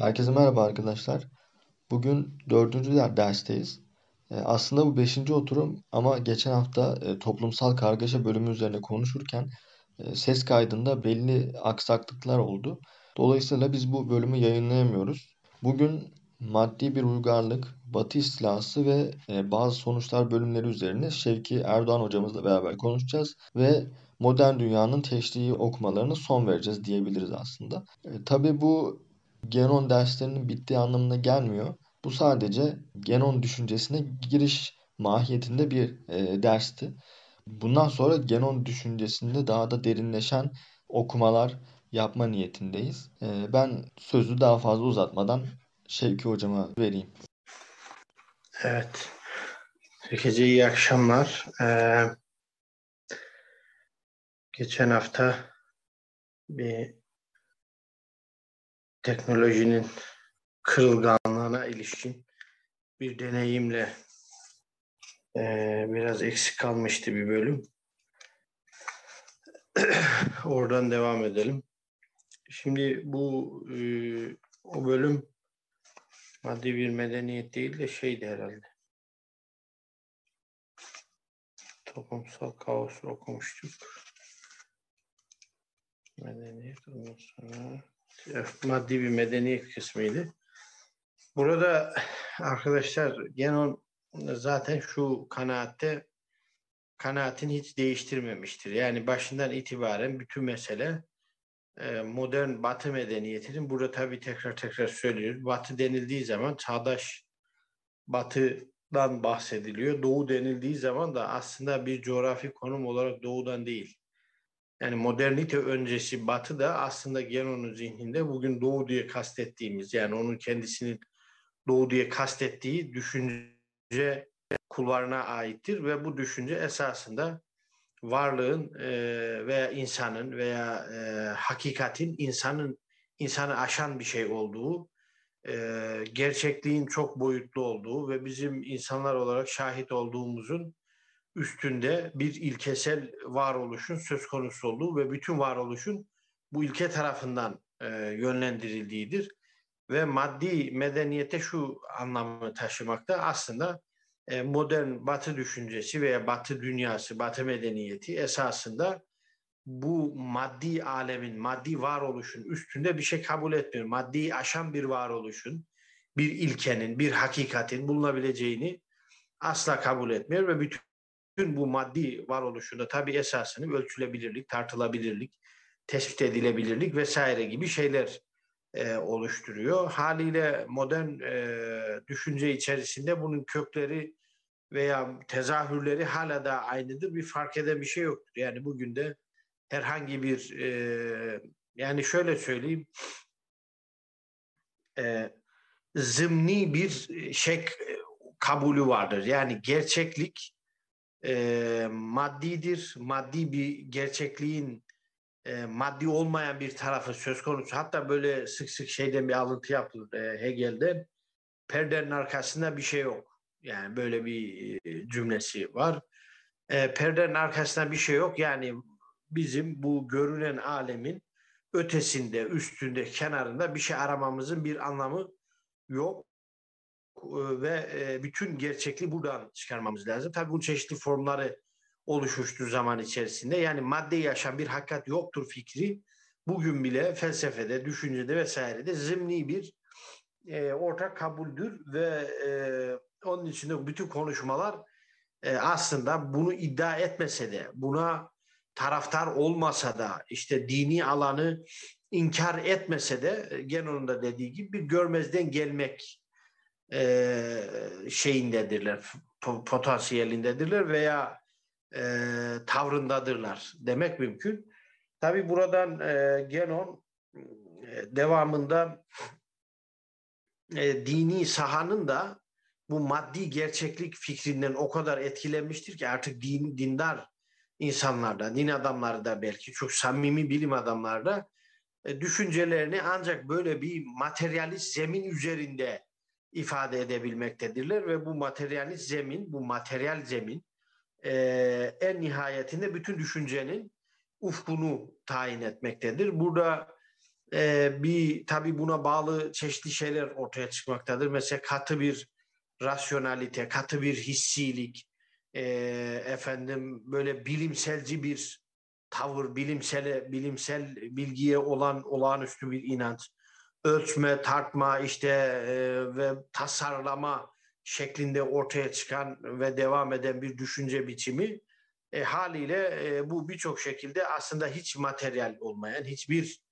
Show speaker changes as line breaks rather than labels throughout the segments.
Herkese merhaba arkadaşlar. Bugün dördüncü der- dersteyiz. E, aslında bu beşinci oturum ama geçen hafta e, toplumsal kargaşa bölümü üzerine konuşurken e, ses kaydında belli aksaklıklar oldu. Dolayısıyla biz bu bölümü yayınlayamıyoruz. Bugün maddi bir uygarlık, Batı istilası ve e, bazı sonuçlar bölümleri üzerine Şevki Erdoğan hocamızla beraber konuşacağız ve modern dünyanın teşriği okumalarına son vereceğiz diyebiliriz aslında. E, tabii bu genon derslerinin bittiği anlamına gelmiyor. Bu sadece genon düşüncesine giriş mahiyetinde bir e, dersti. Bundan sonra genon düşüncesinde daha da derinleşen okumalar yapma niyetindeyiz. E, ben sözü daha fazla uzatmadan Şevki hocama vereyim.
Evet. Herkese iyi akşamlar. Ee, geçen hafta bir teknolojinin kırılganlığına ilişkin bir deneyimle e, biraz eksik kalmıştı bir bölüm. Oradan devam edelim. Şimdi bu e, o bölüm maddi bir medeniyet değil de şeydi herhalde. Toplumsal kaos okumuştuk. Medeniyet ondan sonra maddi bir medeniyet kısmıydı. Burada arkadaşlar Genon zaten şu kanaatte kanaatini hiç değiştirmemiştir. Yani başından itibaren bütün mesele e, modern batı medeniyetinin burada tabii tekrar tekrar söylüyoruz. Batı denildiği zaman çağdaş batıdan bahsediliyor. Doğu denildiği zaman da aslında bir coğrafi konum olarak doğudan değil. Yani modernite öncesi batı da aslında Genon'un zihninde bugün doğu diye kastettiğimiz yani onun kendisinin doğu diye kastettiği düşünce kulvarına aittir ve bu düşünce esasında varlığın e, veya insanın veya e, hakikatin insanın insanı aşan bir şey olduğu, e, gerçekliğin çok boyutlu olduğu ve bizim insanlar olarak şahit olduğumuzun üstünde bir ilkesel varoluşun söz konusu olduğu ve bütün varoluşun bu ilke tarafından e, yönlendirildiğidir. Ve maddi medeniyete şu anlamı taşımakta aslında e, modern batı düşüncesi veya batı dünyası, batı medeniyeti esasında bu maddi alemin, maddi varoluşun üstünde bir şey kabul etmiyor. Maddi aşan bir varoluşun, bir ilkenin, bir hakikatin bulunabileceğini asla kabul etmiyor ve bütün bütün bu maddi varoluşunda tabii esasını ölçülebilirlik, tartılabilirlik, tespit edilebilirlik vesaire gibi şeyler e, oluşturuyor. Haliyle modern e, düşünce içerisinde bunun kökleri veya tezahürleri hala da aynıdır. Bir fark eden bir şey yoktur. Yani bugün de herhangi bir e, yani şöyle söyleyeyim e, zımni bir şey kabulü vardır. Yani gerçeklik e, maddidir. Maddi bir gerçekliğin e, maddi olmayan bir tarafı söz konusu. Hatta böyle sık sık şeyden bir alıntı yapılır e, Hegel'de. Perdenin arkasında bir şey yok. Yani böyle bir e, cümlesi var. E, perdenin arkasında bir şey yok. Yani bizim bu görünen alemin ötesinde, üstünde, kenarında bir şey aramamızın bir anlamı yok ve bütün gerçekliği buradan çıkarmamız lazım. Tabii bu çeşitli formları oluşmuştur zaman içerisinde. Yani madde yaşam bir hakikat yoktur fikri bugün bile felsefede, düşüncede vesairede zimni bir e, ortak kabuldür ve e, onun içinde bütün konuşmalar e, aslında bunu iddia etmese de, buna taraftar olmasa da, işte dini alanı inkar etmese de, Genon'un da dediği gibi bir görmezden gelmek e, şeyindedirler, potansiyelindedirler veya e, tavrındadırlar demek mümkün. Tabi buradan e, Genon e, devamında e, dini sahanın da bu maddi gerçeklik fikrinden o kadar etkilenmiştir ki artık din, dindar insanlarda, din adamları da belki çok samimi bilim adamları da e, düşüncelerini ancak böyle bir materyalist zemin üzerinde ifade edebilmektedirler ve bu materyalist zemin, bu materyal zemin e, en nihayetinde bütün düşüncenin ufkunu tayin etmektedir. Burada e, bir tabii buna bağlı çeşitli şeyler ortaya çıkmaktadır. Mesela katı bir rasyonalite, katı bir hissilik, e, efendim böyle bilimselci bir tavır, bilimsel bilimsel bilgiye olan olağanüstü bir inanç, ölçme, tartma işte e, ve tasarlama şeklinde ortaya çıkan ve devam eden bir düşünce biçimi e, haliyle e, bu birçok şekilde aslında hiç materyal olmayan, hiçbir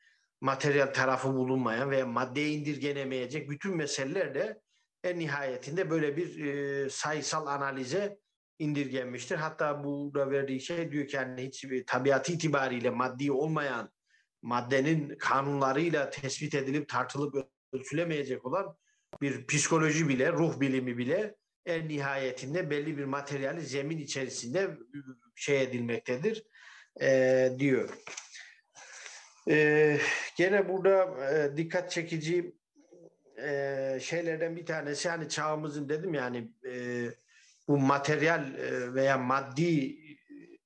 materyal tarafı bulunmayan veya maddeye indirgenemeyecek bütün meseleler de en nihayetinde böyle bir e, sayısal analize indirgenmiştir. Hatta burada verdiği şey diyor ki yani hiç tabiatı itibariyle maddi olmayan maddenin kanunlarıyla tespit edilip tartılıp ölçülemeyecek olan bir psikoloji bile, ruh bilimi bile en nihayetinde belli bir materyali zemin içerisinde şey edilmektedir e, diyor. E, gene burada e, dikkat çekici e, şeylerden bir tanesi hani çağımızın dedim yani e, bu materyal e, veya maddi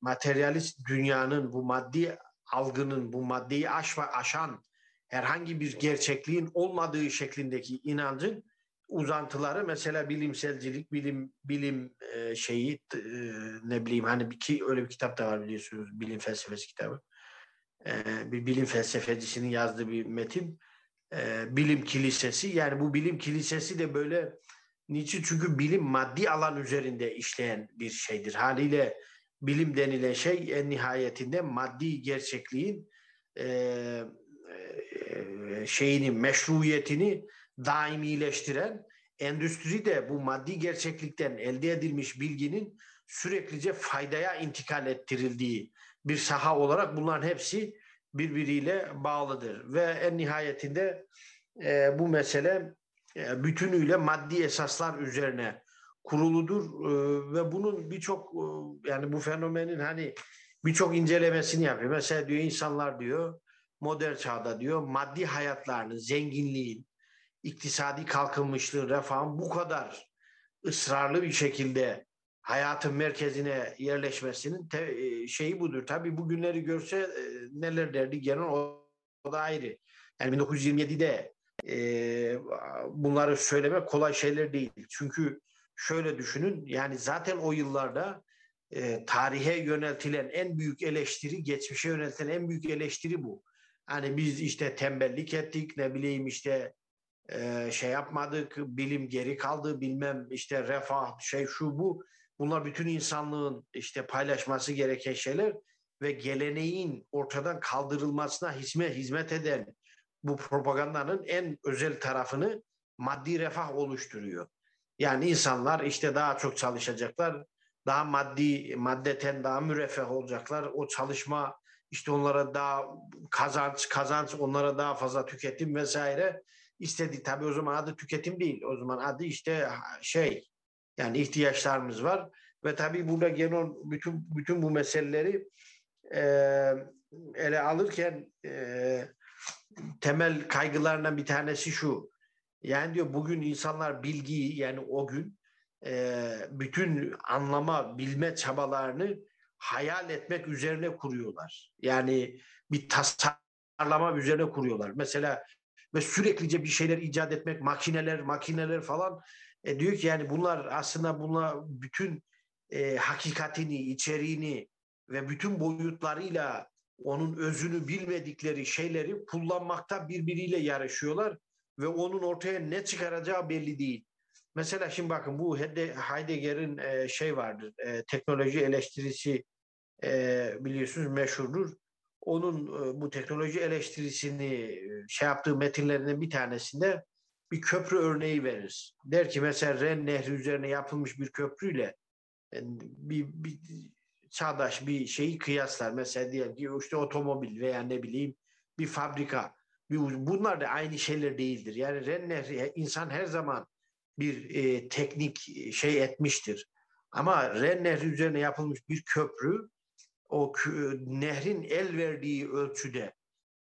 materyalist dünyanın bu maddi algının bu maddeyi aşma, aşan herhangi bir gerçekliğin olmadığı şeklindeki inancın uzantıları mesela bilimselcilik, bilim bilim e, şeyi e, ne bileyim hani bir ki öyle bir kitap da var biliyorsunuz bilim felsefesi kitabı. E, bir bilim felsefecisinin yazdığı bir metin. E, bilim kilisesi yani bu bilim kilisesi de böyle niçin? Çünkü bilim maddi alan üzerinde işleyen bir şeydir. Haliyle bilim denilen şey en nihayetinde maddi gerçekliğin e, e, şeyini, meşruiyetini daimileştiren, endüstri de bu maddi gerçeklikten elde edilmiş bilginin süreklice faydaya intikal ettirildiği bir saha olarak bunların hepsi birbiriyle bağlıdır. Ve en nihayetinde e, bu mesele e, bütünüyle maddi esaslar üzerine kuruludur e, ve bunun birçok e, yani bu fenomenin hani birçok incelemesini yapıyor. Mesela diyor insanlar diyor modern çağda diyor maddi hayatlarının, zenginliğin, iktisadi kalkınmışlığın, refahın bu kadar ısrarlı bir şekilde hayatın merkezine yerleşmesinin te, şeyi budur. Tabii bu günleri görse e, neler derdi genel o, o da ayrı. Yani 1927'de e, bunları söylemek kolay şeyler değil. Çünkü şöyle düşünün yani zaten o yıllarda e, tarihe yöneltilen en büyük eleştiri, geçmişe yöneltilen en büyük eleştiri bu. Hani biz işte tembellik ettik, ne bileyim işte e, şey yapmadık, bilim geri kaldı, bilmem işte refah, şey şu bu. Bunlar bütün insanlığın işte paylaşması gereken şeyler ve geleneğin ortadan kaldırılmasına hizmet, hizmet eden bu propagandanın en özel tarafını maddi refah oluşturuyor. Yani insanlar işte daha çok çalışacaklar, daha maddi, maddeten daha müreffeh olacaklar. O çalışma işte onlara daha kazanç, kazanç, onlara daha fazla tüketim vesaire istedi. Tabii o zaman adı tüketim değil. O zaman adı işte şey yani ihtiyaçlarımız var ve tabii burada genel bütün bütün bu meseleleri e, ele alırken e, temel kaygılarından bir tanesi şu. Yani diyor bugün insanlar bilgiyi yani o gün e, bütün anlama, bilme çabalarını hayal etmek üzerine kuruyorlar. Yani bir tasarlama üzerine kuruyorlar. Mesela ve süreklice bir şeyler icat etmek, makineler, makineler falan e, diyor ki yani bunlar aslında bunlar bütün e, hakikatini, içeriğini ve bütün boyutlarıyla onun özünü bilmedikleri şeyleri kullanmakta birbiriyle yarışıyorlar ve onun ortaya ne çıkaracağı belli değil. Mesela şimdi bakın bu Heidegger'in e, şey vardır, e, teknoloji eleştirisi e, biliyorsunuz meşhurdur. Onun bu teknoloji eleştirisini şey yaptığı metinlerinden bir tanesinde bir köprü örneği verir. Der ki mesela Ren Nehri üzerine yapılmış bir köprüyle bir, bir çağdaş bir şeyi kıyaslar. Mesela diyelim ki işte otomobil veya ne bileyim bir fabrika. Bunlar da aynı şeyler değildir. Yani Ren insan her zaman bir e, teknik şey etmiştir. Ama Ren Nehri üzerine yapılmış bir köprü o nehrin el verdiği ölçüde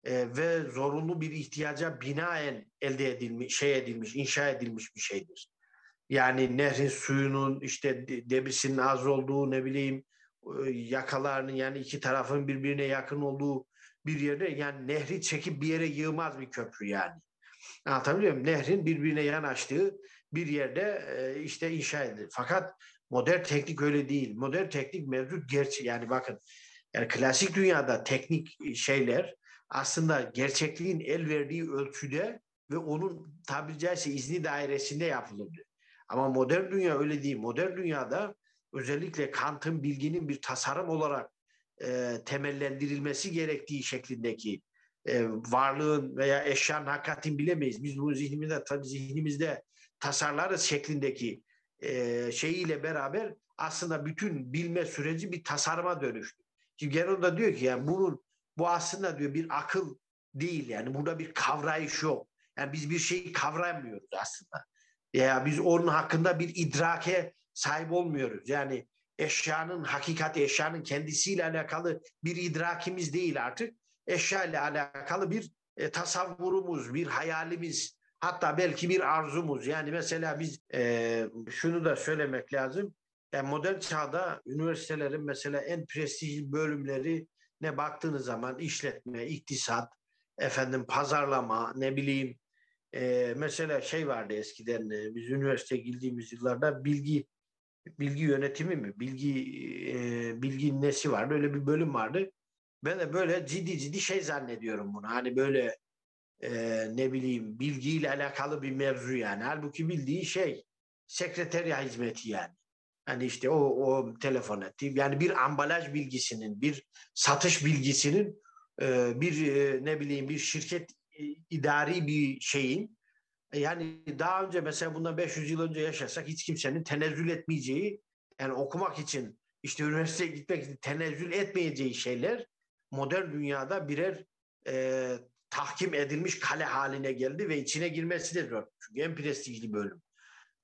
e, ve zorunlu bir ihtiyaca binaen elde edilmiş, şey edilmiş, inşa edilmiş bir şeydir. Yani nehrin suyunun işte debisinin az olduğu ne bileyim yakalarının yani iki tarafın birbirine yakın olduğu bir yerde yani nehri çekip bir yere yığmaz bir köprü yani. Anlatabiliyor muyum? Nehrin birbirine yanaştığı bir yerde e, işte inşa edilir. Fakat modern teknik öyle değil. Modern teknik mevcut gerçi yani bakın yani klasik dünyada teknik şeyler aslında gerçekliğin el verdiği ölçüde ve onun tabiri caizse izni dairesinde yapılırdı. Ama modern dünya öyle değil. Modern dünyada özellikle Kant'ın bilginin bir tasarım olarak e, temellendirilmesi gerektiği şeklindeki e, varlığın veya eşyanın hakikatin bilemeyiz. Biz bunu zihnimizde tabii zihnimizde tasarlarız şeklindeki e, şeyiyle beraber aslında bütün bilme süreci bir tasarıma dönüştü. Şimdi Geron da diyor ki yani bunun bu aslında diyor bir akıl değil yani burada bir kavrayış yok. Yani biz bir şeyi kavrayamıyoruz aslında. Ya biz onun hakkında bir idrake sahip olmuyoruz. Yani eşyanın hakikati, eşyanın kendisiyle alakalı bir idrakimiz değil artık. Eşya ile alakalı bir e, tasavvurumuz, bir hayalimiz, hatta belki bir arzumuz. Yani mesela biz e, şunu da söylemek lazım. Yani modern çağda üniversitelerin mesela en prestijli bölümleri ne baktığınız zaman işletme, iktisat, efendim pazarlama, ne bileyim e, mesela şey vardı eskiden e, biz üniversiteye girdiğimiz yıllarda bilgi bilgi yönetimi mi bilgi e, bilgi nesi vardı öyle bir bölüm vardı. Ben de böyle ciddi ciddi şey zannediyorum bunu. Hani böyle e, ne bileyim bilgiyle alakalı bir mevzu yani. Halbuki bildiği şey sekreterya hizmeti yani. Hani işte o, o telefon etti. Yani bir ambalaj bilgisinin, bir satış bilgisinin, e, bir e, ne bileyim bir şirket e, idari bir şeyin yani daha önce mesela bundan 500 yıl önce yaşasak hiç kimsenin tenezzül etmeyeceği yani okumak için işte üniversiteye gitmek için tenezzül etmeyeceği şeyler modern dünyada birer e, tahkim edilmiş kale haline geldi ve içine girmesi de zor. Çünkü en prestijli bölüm.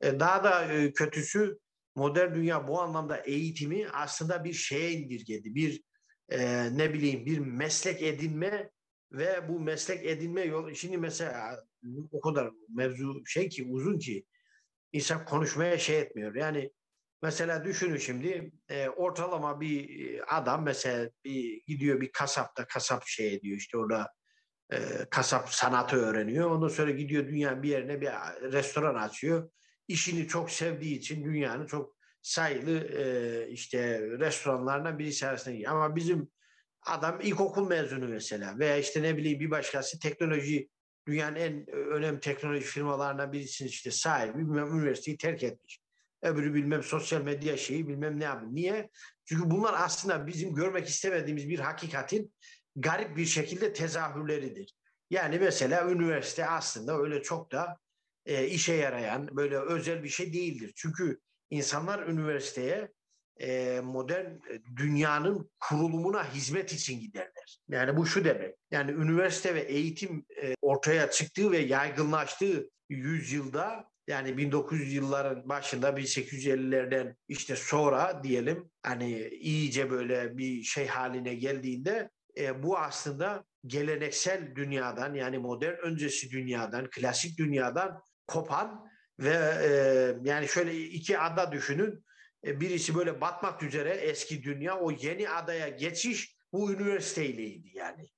E, daha da e, kötüsü modern dünya bu anlamda eğitimi aslında bir şeye indirgedi. Bir e, ne bileyim bir meslek edinme ve bu meslek edinme yolu şimdi mesela o kadar mevzu şey ki uzun ki insan konuşmaya şey etmiyor. Yani mesela düşünün şimdi e, ortalama bir adam mesela bir gidiyor bir kasapta kasap şey ediyor işte orada e, kasap sanatı öğreniyor. Ondan sonra gidiyor dünyanın bir yerine bir restoran açıyor. İşini çok sevdiği için dünyanın çok sayılı e, işte restoranlarından birisi arasında gidiyor. Ama bizim adam ilkokul mezunu mesela veya işte ne bileyim bir başkası teknoloji dünyanın en önemli teknoloji firmalarından birisinin işte sahibi bilmem üniversiteyi terk etmiş. Öbürü bilmem sosyal medya şeyi bilmem ne yapıyor. Niye? Çünkü bunlar aslında bizim görmek istemediğimiz bir hakikatin garip bir şekilde tezahürleridir. Yani mesela üniversite aslında öyle çok da e, işe yarayan böyle özel bir şey değildir. Çünkü insanlar üniversiteye e, modern dünyanın kurulumuna hizmet için giderler. Yani bu şu demek. Yani üniversite ve eğitim e, ortaya çıktığı ve yaygınlaştığı yüzyılda yani 1900 yılların başında 1850'lerden işte sonra diyelim hani iyice böyle bir şey haline geldiğinde e, bu aslında geleneksel dünyadan yani modern öncesi dünyadan, klasik dünyadan kopan ve e, yani şöyle iki ada düşünün. E, birisi böyle batmak üzere eski dünya, o yeni adaya geçiş bu üniversiteyleydi yani.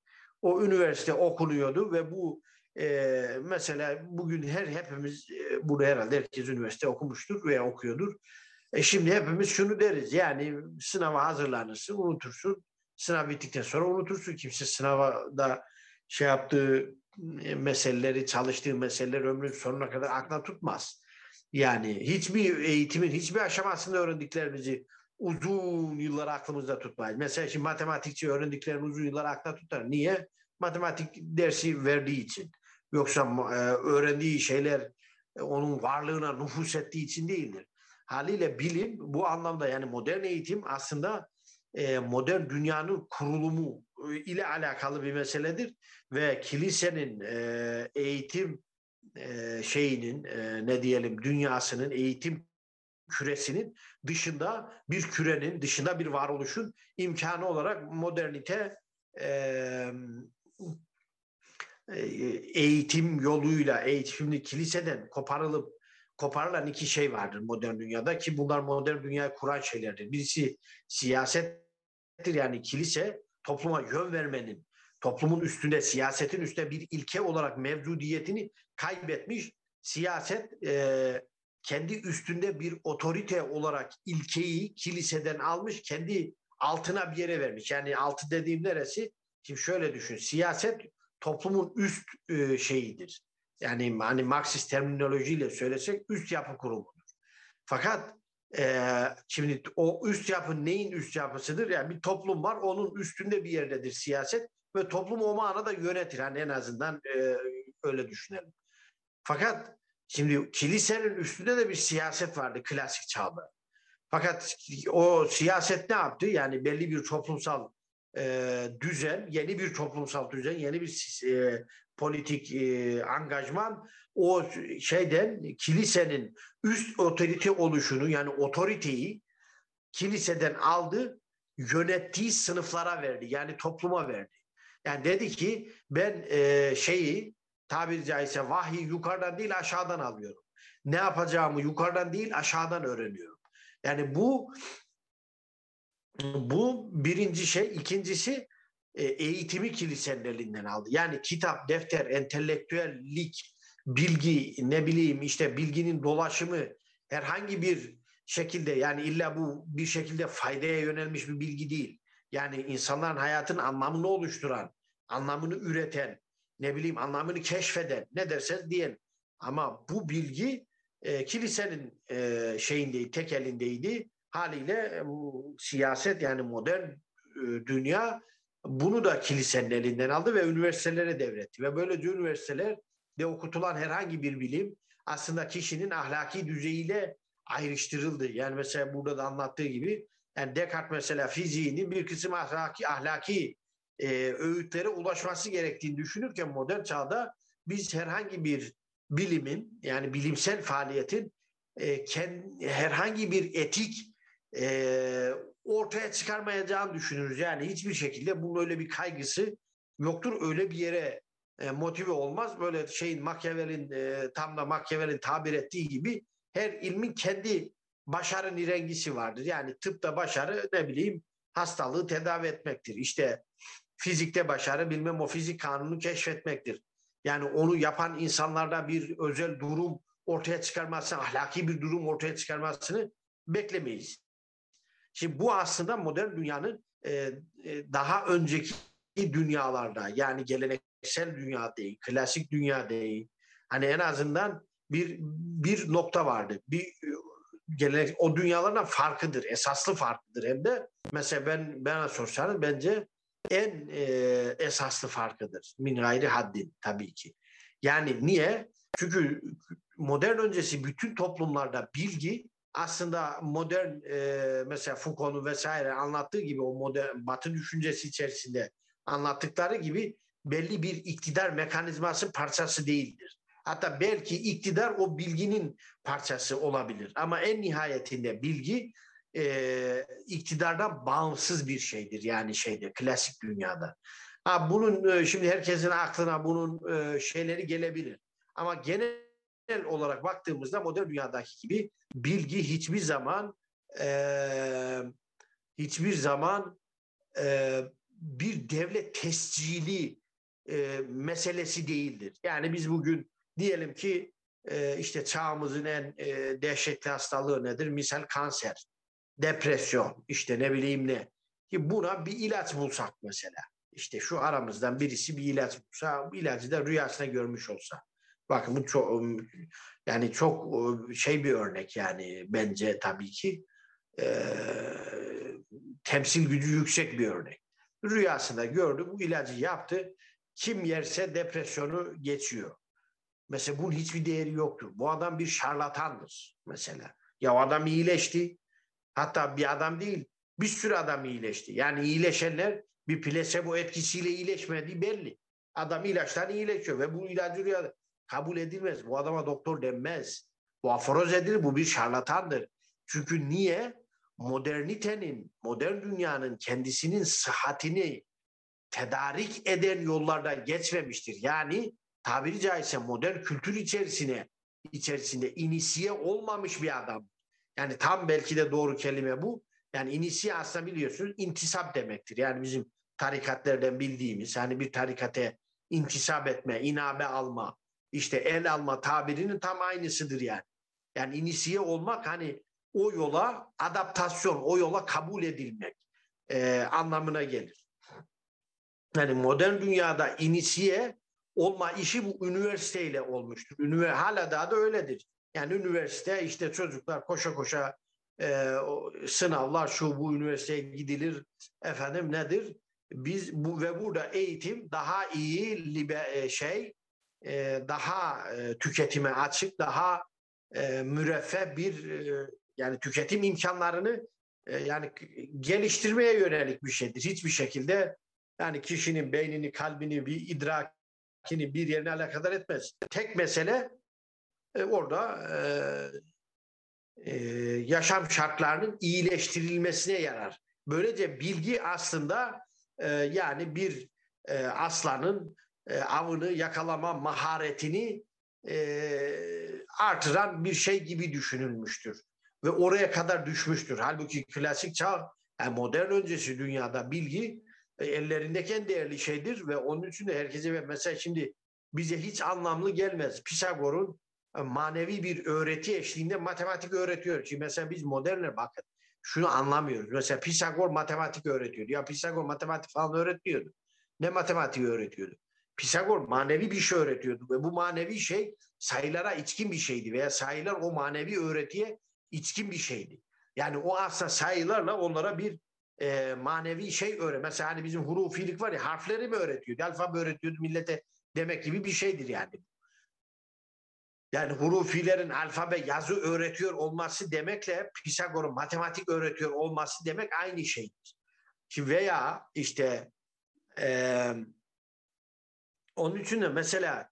O üniversite okunuyordu ve bu e, mesela bugün her hepimiz e, burada herhalde herkes üniversite okumuştur veya okuyordur. E şimdi hepimiz şunu deriz yani sınava hazırlanırsın, unutursun. Sınav bittikten sonra unutursun. Kimse sınava da şey yaptığı e, meseleleri, çalıştığı meseleleri ömrün sonuna kadar aklına tutmaz. Yani hiçbir eğitimin hiçbir aşamasında öğrendiklerimizi uzun yıllar aklımızda tutmayız. Mesela şimdi matematikçi öğrendiklerini uzun yıllar aklına tutar. Niye? Matematik dersi verdiği için. Yoksa e, öğrendiği şeyler e, onun varlığına nüfus ettiği için değildir. Haliyle bilim bu anlamda yani modern eğitim aslında e, modern dünyanın kurulumu e, ile alakalı bir meseledir ve kilisenin e, eğitim e, şeyinin e, ne diyelim dünyasının eğitim küresinin dışında bir kürenin dışında bir varoluşun imkanı olarak modernite e, eğitim yoluyla eğitim şimdi kiliseden koparılıp koparılan iki şey vardır modern dünyada ki bunlar modern dünyayı kuran şeylerdir. Birisi siyasettir yani kilise topluma yön vermenin toplumun üstünde, siyasetin üstünde bir ilke olarak mevcudiyetini kaybetmiş. Siyaset e, kendi üstünde bir otorite olarak ilkeyi kiliseden almış, kendi altına bir yere vermiş. Yani altı dediğim neresi? Şimdi şöyle düşün, siyaset toplumun üst e, şeyidir. Yani hani Marksist terminolojiyle söylesek üst yapı kurumudur. Fakat e, şimdi o üst yapı neyin üst yapısıdır? Yani bir toplum var, onun üstünde bir yerdedir siyaset ve toplum o manada yönetir. Yani en azından e, öyle düşünelim. Fakat şimdi kilisenin üstünde de bir siyaset vardı klasik çağda. Fakat o siyaset ne yaptı? Yani belli bir toplumsal e, düzen, yeni bir toplumsal düzen, yeni bir e, politik e, angajman o şeyden kilisenin üst otorite oluşunu yani otoriteyi kiliseden aldı, yönettiği sınıflara verdi. Yani topluma verdi. Yani dedi ki ben e, şeyi tabiri caizse vahiy yukarıdan değil aşağıdan alıyorum. Ne yapacağımı yukarıdan değil aşağıdan öğreniyorum. Yani bu bu birinci şey. ikincisi e, eğitimi kilisenin elinden aldı. Yani kitap, defter, entelektüellik, bilgi, ne bileyim işte bilginin dolaşımı herhangi bir şekilde yani illa bu bir şekilde faydaya yönelmiş bir bilgi değil. Yani insanların hayatın anlamını oluşturan, anlamını üreten, ne bileyim anlamını keşfeden ne derseniz diyen. Ama bu bilgi e, kilisenin e, şeyindeydi, tek elindeydi. Haliyle e, siyaset yani modern e, dünya bunu da kilisenin elinden aldı ve üniversitelere devretti. Ve böylece üniversiteler de okutulan herhangi bir bilim aslında kişinin ahlaki düzeyiyle ayrıştırıldı. Yani mesela burada da anlattığı gibi yani Descartes mesela fiziğinin bir kısım ahlaki, ahlaki e, öğütlere ulaşması gerektiğini düşünürken modern çağda biz herhangi bir bilimin yani bilimsel faaliyetin e, kend, herhangi bir etik e, ortaya çıkarmayacağını düşünürüz. Yani hiçbir şekilde bunun öyle bir kaygısı yoktur. Öyle bir yere e, motive olmaz. Böyle şeyin Machiavelli'nin e, tam da Machiavelli'nin tabir ettiği gibi her ilmin kendi başarı nirengisi vardır. Yani tıpta başarı ne bileyim hastalığı tedavi etmektir. İşte fizikte başarı bilmem o fizik kanunu keşfetmektir. Yani onu yapan insanlarda bir özel durum ortaya çıkarmasını, ahlaki bir durum ortaya çıkarmasını beklemeyiz. Şimdi bu aslında modern dünyanın e, e, daha önceki dünyalarda yani geleneksel dünya değil, klasik dünya değil. Hani en azından bir bir nokta vardı. Bir gelenek o dünyalardan farkıdır, esaslı farkıdır hem de. Mesela ben bana sorsanız bence en e, esaslı farkıdır. Min gayri haddin tabii ki. Yani niye? Çünkü modern öncesi bütün toplumlarda bilgi aslında modern e, mesela Foucault'un vesaire anlattığı gibi o modern batı düşüncesi içerisinde anlattıkları gibi belli bir iktidar mekanizması parçası değildir. Hatta belki iktidar o bilginin parçası olabilir. Ama en nihayetinde bilgi e, iktidardan bağımsız bir şeydir. Yani şeyde klasik dünyada. Ha, bunun e, şimdi herkesin aklına bunun e, şeyleri gelebilir. Ama genel olarak baktığımızda modern dünyadaki gibi bilgi hiçbir zaman e, hiçbir zaman e, bir devlet tescili e, meselesi değildir. Yani biz bugün diyelim ki e, işte çağımızın en e, dehşetli hastalığı nedir? Misal kanser, depresyon, işte ne bileyim ne. Ki buna bir ilaç bulsak mesela. İşte şu aramızdan birisi bir ilaç bulsa, bu ilacı da rüyasına görmüş olsa. Bakın bu çok yani çok şey bir örnek yani bence tabii ki e, temsil gücü yüksek bir örnek. Rüyasında gördü bu ilacı yaptı. Kim yerse depresyonu geçiyor. Mesela bunun hiçbir değeri yoktur. Bu adam bir şarlatandır mesela. Ya adam iyileşti. Hatta bir adam değil, bir sürü adam iyileşti. Yani iyileşenler bir plasebo etkisiyle iyileşmediği belli. Adam ilaçtan iyileşiyor ve bu ilacı rüyada kabul edilmez. Bu adama doktor denmez. Bu aforoz edilir, bu bir şarlatandır. Çünkü niye? Modernitenin, modern dünyanın kendisinin sıhhatini tedarik eden yollarda geçmemiştir. Yani tabiri caizse modern kültür içerisine içerisinde inisiye olmamış bir adam. Yani tam belki de doğru kelime bu. Yani inisiye aslında biliyorsunuz intisap demektir. Yani bizim tarikatlerden bildiğimiz hani bir tarikate intisap etme, inabe alma, işte el alma tabirinin tam aynısıdır yani. Yani inisiye olmak hani o yola adaptasyon, o yola kabul edilmek e, anlamına gelir. Yani modern dünyada inisiye olma işi bu üniversiteyle olmuştur. Ünivers hala daha da öyledir. Yani üniversite işte çocuklar koşa koşa e, sınavlar şu bu üniversiteye gidilir efendim nedir? Biz bu ve burada eğitim daha iyi libe, e, şey e, daha e, tüketime açık, daha e, müreffeh bir e, yani tüketim imkanlarını e, yani geliştirmeye yönelik bir şeydir. Hiçbir şekilde yani kişinin beynini, kalbini, bir idrakini bir yerine alakadar etmez. Tek mesele e, orada e, e, yaşam şartlarının iyileştirilmesine yarar. Böylece bilgi aslında e, yani bir e, aslanın e, avını yakalama maharetini e, artıran bir şey gibi düşünülmüştür. Ve oraya kadar düşmüştür. Halbuki klasik çağ, yani modern öncesi dünyada bilgi e, ellerindeki en değerli şeydir ve onun için de herkese ve mesela şimdi bize hiç anlamlı gelmez. Pisagor'un e, manevi bir öğreti eşliğinde matematik öğretiyor. Şimdi mesela biz modernler bakın şunu anlamıyoruz. Mesela Pisagor matematik öğretiyordu. Ya Pisagor matematik falan öğretmiyordu. Ne matematiği öğretiyordu? Pisagor manevi bir şey öğretiyordu ve bu manevi şey sayılara içkin bir şeydi veya sayılar o manevi öğretiye içkin bir şeydi. Yani o aslında sayılarla onlara bir e, manevi şey öğret. Mesela hani bizim hurufilik var ya harfleri mi öğretiyordu? Alfabe öğretiyordu millete demek gibi bir şeydir yani. Yani hurufilerin alfabe yazı öğretiyor olması demekle Pisagor'un matematik öğretiyor olması demek aynı şeydir. Şimdi veya işte e, onun için de mesela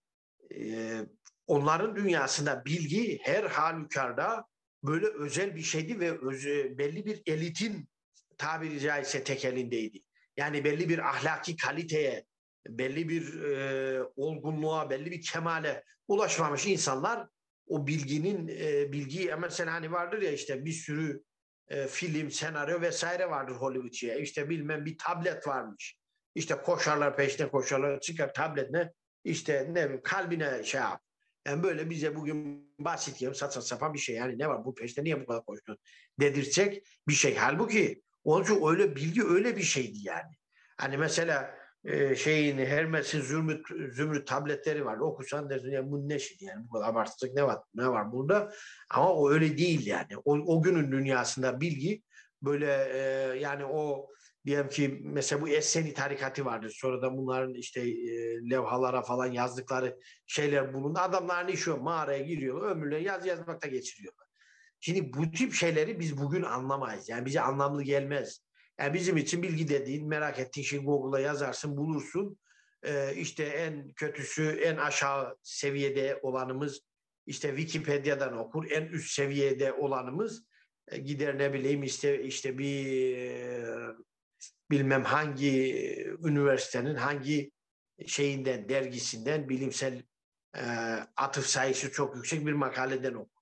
e, onların dünyasında bilgi her halükarda böyle özel bir şeydi ve öz, belli bir elitin tabiri caizse tek elindeydi. Yani belli bir ahlaki kaliteye, belli bir e, olgunluğa, belli bir kemale ulaşmamış insanlar o bilginin e, bilgiyi mesela hani vardır ya işte bir sürü e, film, senaryo vesaire vardır Hollywood'ya. İşte bilmem bir tablet varmış. İşte koşarlar peşine koşarlar çıkar tabletine işte ne kalbine şey yap. Yani böyle bize bugün basit yarım saçma sapan bir şey. Yani ne var bu peşte niye bu kadar koştun dedirtecek bir şey. Halbuki onun için öyle bilgi öyle bir şeydi yani. Hani mesela e, şeyin Hermes'in zümrüt, zümrüt tabletleri var. Okusan dersin ya bu ne şey yani bu kadar abartacak ne var ne var burada? Ama o öyle değil yani. O, o günün dünyasında bilgi böyle e, yani o diyelim ki mesela bu Esseni tarikatı vardır. Sonra da bunların işte e, levhalara falan yazdıkları şeyler bulundu. Adamlar ne işiyor? Mağaraya giriyorlar. Ömürlerini yaz yazmakta geçiriyorlar. Şimdi bu tip şeyleri biz bugün anlamayız. Yani bize anlamlı gelmez. Yani bizim için bilgi dediğin merak ettiğin şey Google'a yazarsın bulursun. Ee, işte en kötüsü en aşağı seviyede olanımız işte Wikipedia'dan okur. En üst seviyede olanımız e, gider ne bileyim işte işte bir e, bilmem hangi üniversitenin hangi şeyinden dergisinden bilimsel e, atıf sayısı çok yüksek bir makaleden okur.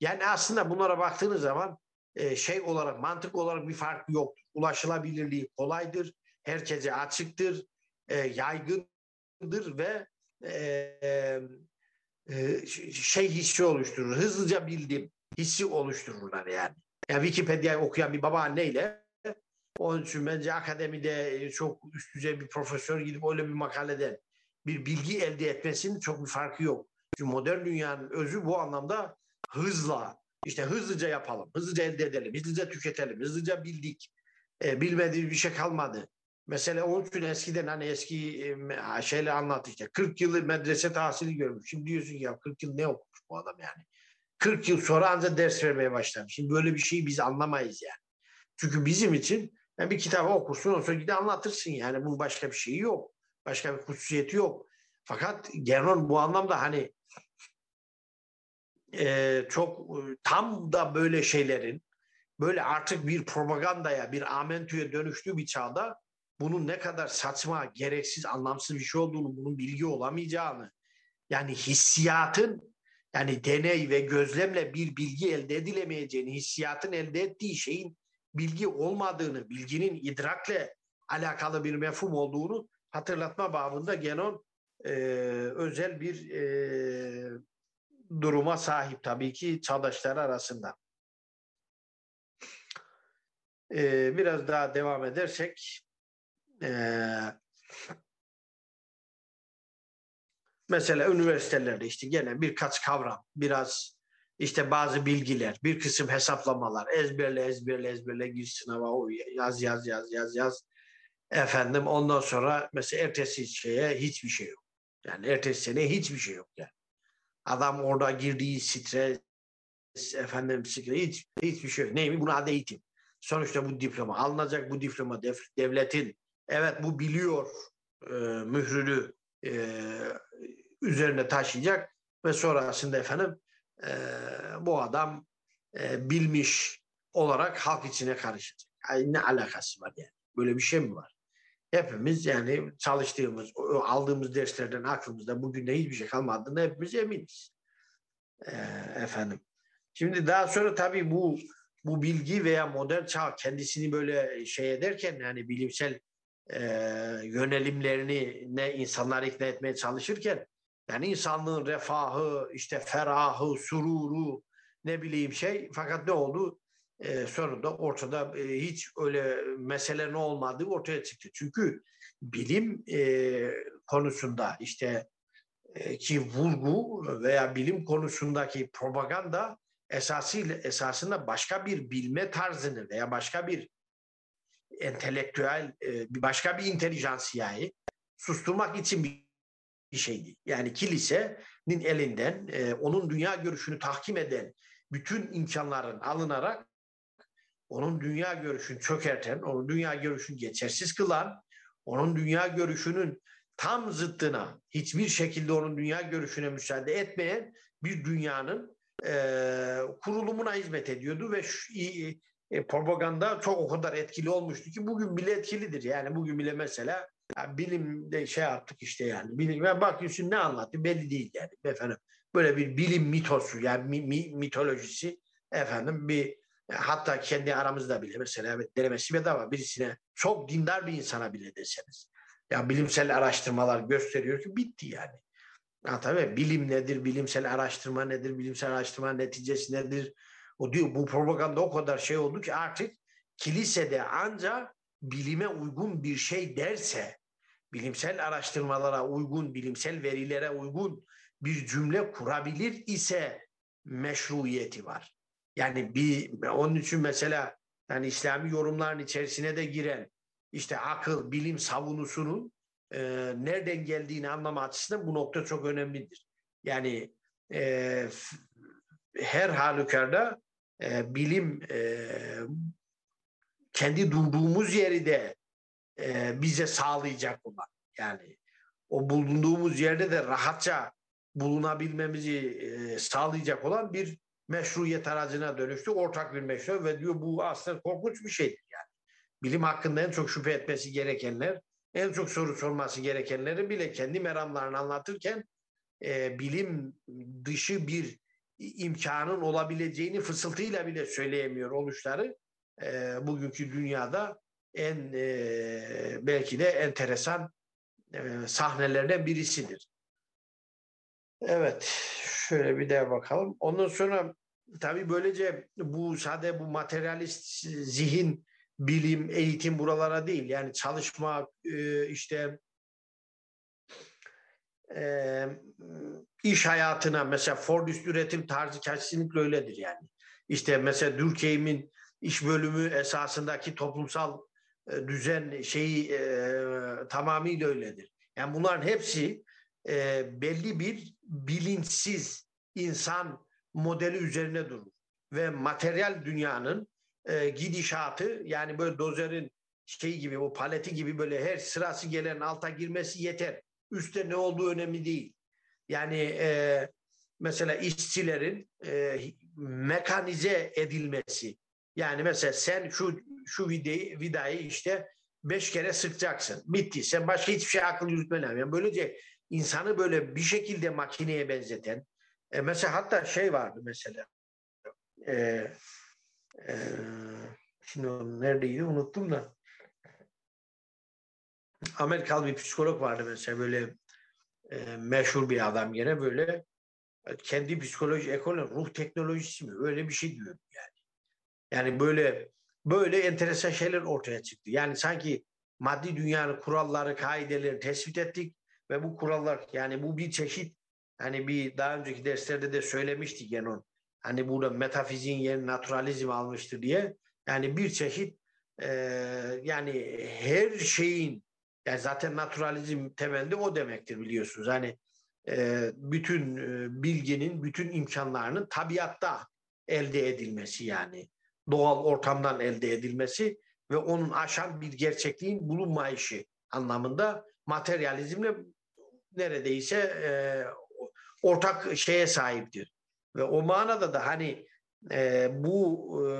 Yani aslında bunlara baktığınız zaman e, şey olarak mantık olarak bir fark yok. Ulaşılabilirliği kolaydır, herkese açıktır, e, yaygındır ve e, e, şey hissi oluşturur. Hızlıca bildim hissi oluştururlar yani. Yani Wikipedia okuyan bir babaanneyle onun için bence akademide çok üst düzey bir profesör gidip öyle bir makaleden bir bilgi elde etmesinin çok bir farkı yok. Çünkü modern dünyanın özü bu anlamda hızla, işte hızlıca yapalım, hızlıca elde edelim, hızlıca tüketelim, hızlıca bildik. E, bilmediğimiz bir şey kalmadı. Mesela onun için eskiden hani eski e, şeyle anlat işte 40 yılı medrese tahsili görmüş. Şimdi diyorsun ya 40 yıl ne okumuş bu adam yani. 40 yıl sonra ancak ders vermeye başlamış. Şimdi böyle bir şeyi biz anlamayız yani. Çünkü bizim için yani bir kitabı okursun ondan sonra gidip anlatırsın yani. Bunun başka bir şeyi yok. Başka bir hususiyeti yok. Fakat Geron bu anlamda hani e, çok tam da böyle şeylerin böyle artık bir propagandaya, bir amentüye dönüştüğü bir çağda bunun ne kadar saçma, gereksiz, anlamsız bir şey olduğunu, bunun bilgi olamayacağını, yani hissiyatın, yani deney ve gözlemle bir bilgi elde edilemeyeceğini, hissiyatın elde ettiği şeyin bilgi olmadığını, bilginin idrakle alakalı bir mefhum olduğunu hatırlatma babında Genon e, özel bir e, duruma sahip tabii ki çağdaşları arasında. E, biraz daha devam edersek e, mesela üniversitelerde işte gene birkaç kavram, biraz işte bazı bilgiler, bir kısım hesaplamalar, ezberle ezberle ezberle gir sınava o yaz yaz yaz yaz yaz. Efendim ondan sonra mesela ertesi şeye hiçbir şey yok. Yani ertesi sene hiçbir şey yok yani. Adam orada girdiği stres, efendim stres, hiç, hiçbir şey yok. Neymiş? Buna adı eğitim. Sonuçta bu diploma alınacak. Bu diploma devletin evet bu biliyor e, mührünü e, üzerine taşıyacak ve sonrasında efendim e, bu adam e, bilmiş olarak halk içine karışacak. Yani ne alakası var yani? Böyle bir şey mi var? Hepimiz yani çalıştığımız, aldığımız derslerden aklımızda bugün de hiçbir şey kalmadığını hepimiz eminiz. E, efendim. Şimdi daha sonra tabii bu bu bilgi veya modern çağ kendisini böyle şey ederken yani bilimsel e, yönelimlerini ne insanlar ikna etmeye çalışırken yani insanlığın refahı, işte ferahı, sururu, ne bileyim şey. Fakat ne oldu? E, sonunda ortada e, hiç öyle mesele ne olmadığı ortaya çıktı. Çünkü bilim e, konusunda işte e, ki vurgu veya bilim konusundaki propaganda esasıyla esasında başka bir bilme tarzını veya başka bir entelektüel e, başka bir intelijansiyayı susturmak için bir şeydi. Yani kilisenin elinden e, onun dünya görüşünü tahkim eden bütün imkanların alınarak onun dünya görüşünü çökerten, onun dünya görüşünü geçersiz kılan, onun dünya görüşünün tam zıttına, hiçbir şekilde onun dünya görüşüne müsaade etmeyen bir dünyanın e, kurulumuna hizmet ediyordu ve şu, e, propaganda çok o kadar etkili olmuştu ki bugün bile etkilidir. Yani bugün bile mesela ya bilimde şey yaptık işte yani. Bilim, ben bakıyorsun ne anlattı belli değil yani efendim. Böyle bir bilim mitosu yani mi, mi, mitolojisi efendim bir hatta kendi aramızda bile mesela denemesi bedava birisine çok dindar bir insana bile deseniz. Ya bilimsel araştırmalar gösteriyor ki bitti yani. Ha, tabii bilim nedir, bilimsel araştırma nedir, bilimsel araştırma neticesi nedir? O diyor bu propaganda o kadar şey oldu ki artık kilisede ancak bilime uygun bir şey derse, bilimsel araştırmalara uygun, bilimsel verilere uygun bir cümle kurabilir ise meşruiyeti var. Yani bir onun için mesela yani İslami yorumların içerisine de giren işte akıl, bilim savunusunun e, nereden geldiğini anlama açısından bu nokta çok önemlidir. Yani e, her halükarda e, bilim e, kendi durduğumuz yeri de e, bize sağlayacak olan. Yani o bulunduğumuz yerde de rahatça bulunabilmemizi e, sağlayacak olan bir meşruiyet aracına dönüştü. Ortak bir meşru ve diyor bu aslında korkunç bir şeydir yani. Bilim hakkında en çok şüphe etmesi gerekenler, en çok soru sorması gerekenleri bile kendi meramlarını anlatırken e, bilim dışı bir imkanın olabileceğini fısıltıyla bile söyleyemiyor oluşları e, bugünkü dünyada en e, belki de enteresan e, sahnelerden birisidir. Evet, şöyle bir de bakalım. Ondan sonra tabii böylece bu sade bu materyalist zihin, bilim, eğitim buralara değil. Yani çalışma, e, işte e, iş hayatına mesela Fordist üretim tarzı kesinlikle öyledir yani. İşte mesela Durkheim'in iş bölümü esasındaki toplumsal e, düzen şeyi tamamıyla öyledir. Yani bunların hepsi belli bir bilinçsiz insan modeli üzerine durur. Ve materyal dünyanın e, gidişatı yani böyle dozerin şey gibi o paleti gibi böyle her sırası gelen alta girmesi yeter. Üste ne olduğu önemli değil. Yani e, mesela işçilerin e, mekanize edilmesi. Yani mesela sen şu şu vidayı, vidayı işte beş kere sıkacaksın. Bitti. Sen başka hiçbir şey akıl yürütmen lazım. Yani böylece insanı böyle bir şekilde makineye benzeten e, mesela hatta şey vardı mesela e, e, şimdi neredeydi unuttum da Amerikalı bir psikolog vardı mesela böyle e, meşhur bir adam gene böyle kendi psikoloji ekolü ruh teknolojisi mi öyle bir şey diyor yani. Yani böyle böyle enteresan şeyler ortaya çıktı. Yani sanki maddi dünyanın kuralları, kaideleri tespit ettik ve bu kurallar yani bu bir çeşit hani bir daha önceki derslerde de söylemiştik yani. Hani burada metafiziğin yerini naturalizm almıştır diye. Yani bir çeşit e, yani her şeyin yani zaten naturalizm temelde o demektir biliyorsunuz. Hani e, bütün e, bilginin, bütün imkanlarının tabiatta elde edilmesi yani doğal ortamdan elde edilmesi ve onun aşan bir gerçekliğin bulunmayışı anlamında materyalizmle neredeyse e, ortak şeye sahiptir. Ve o manada da hani e, bu e,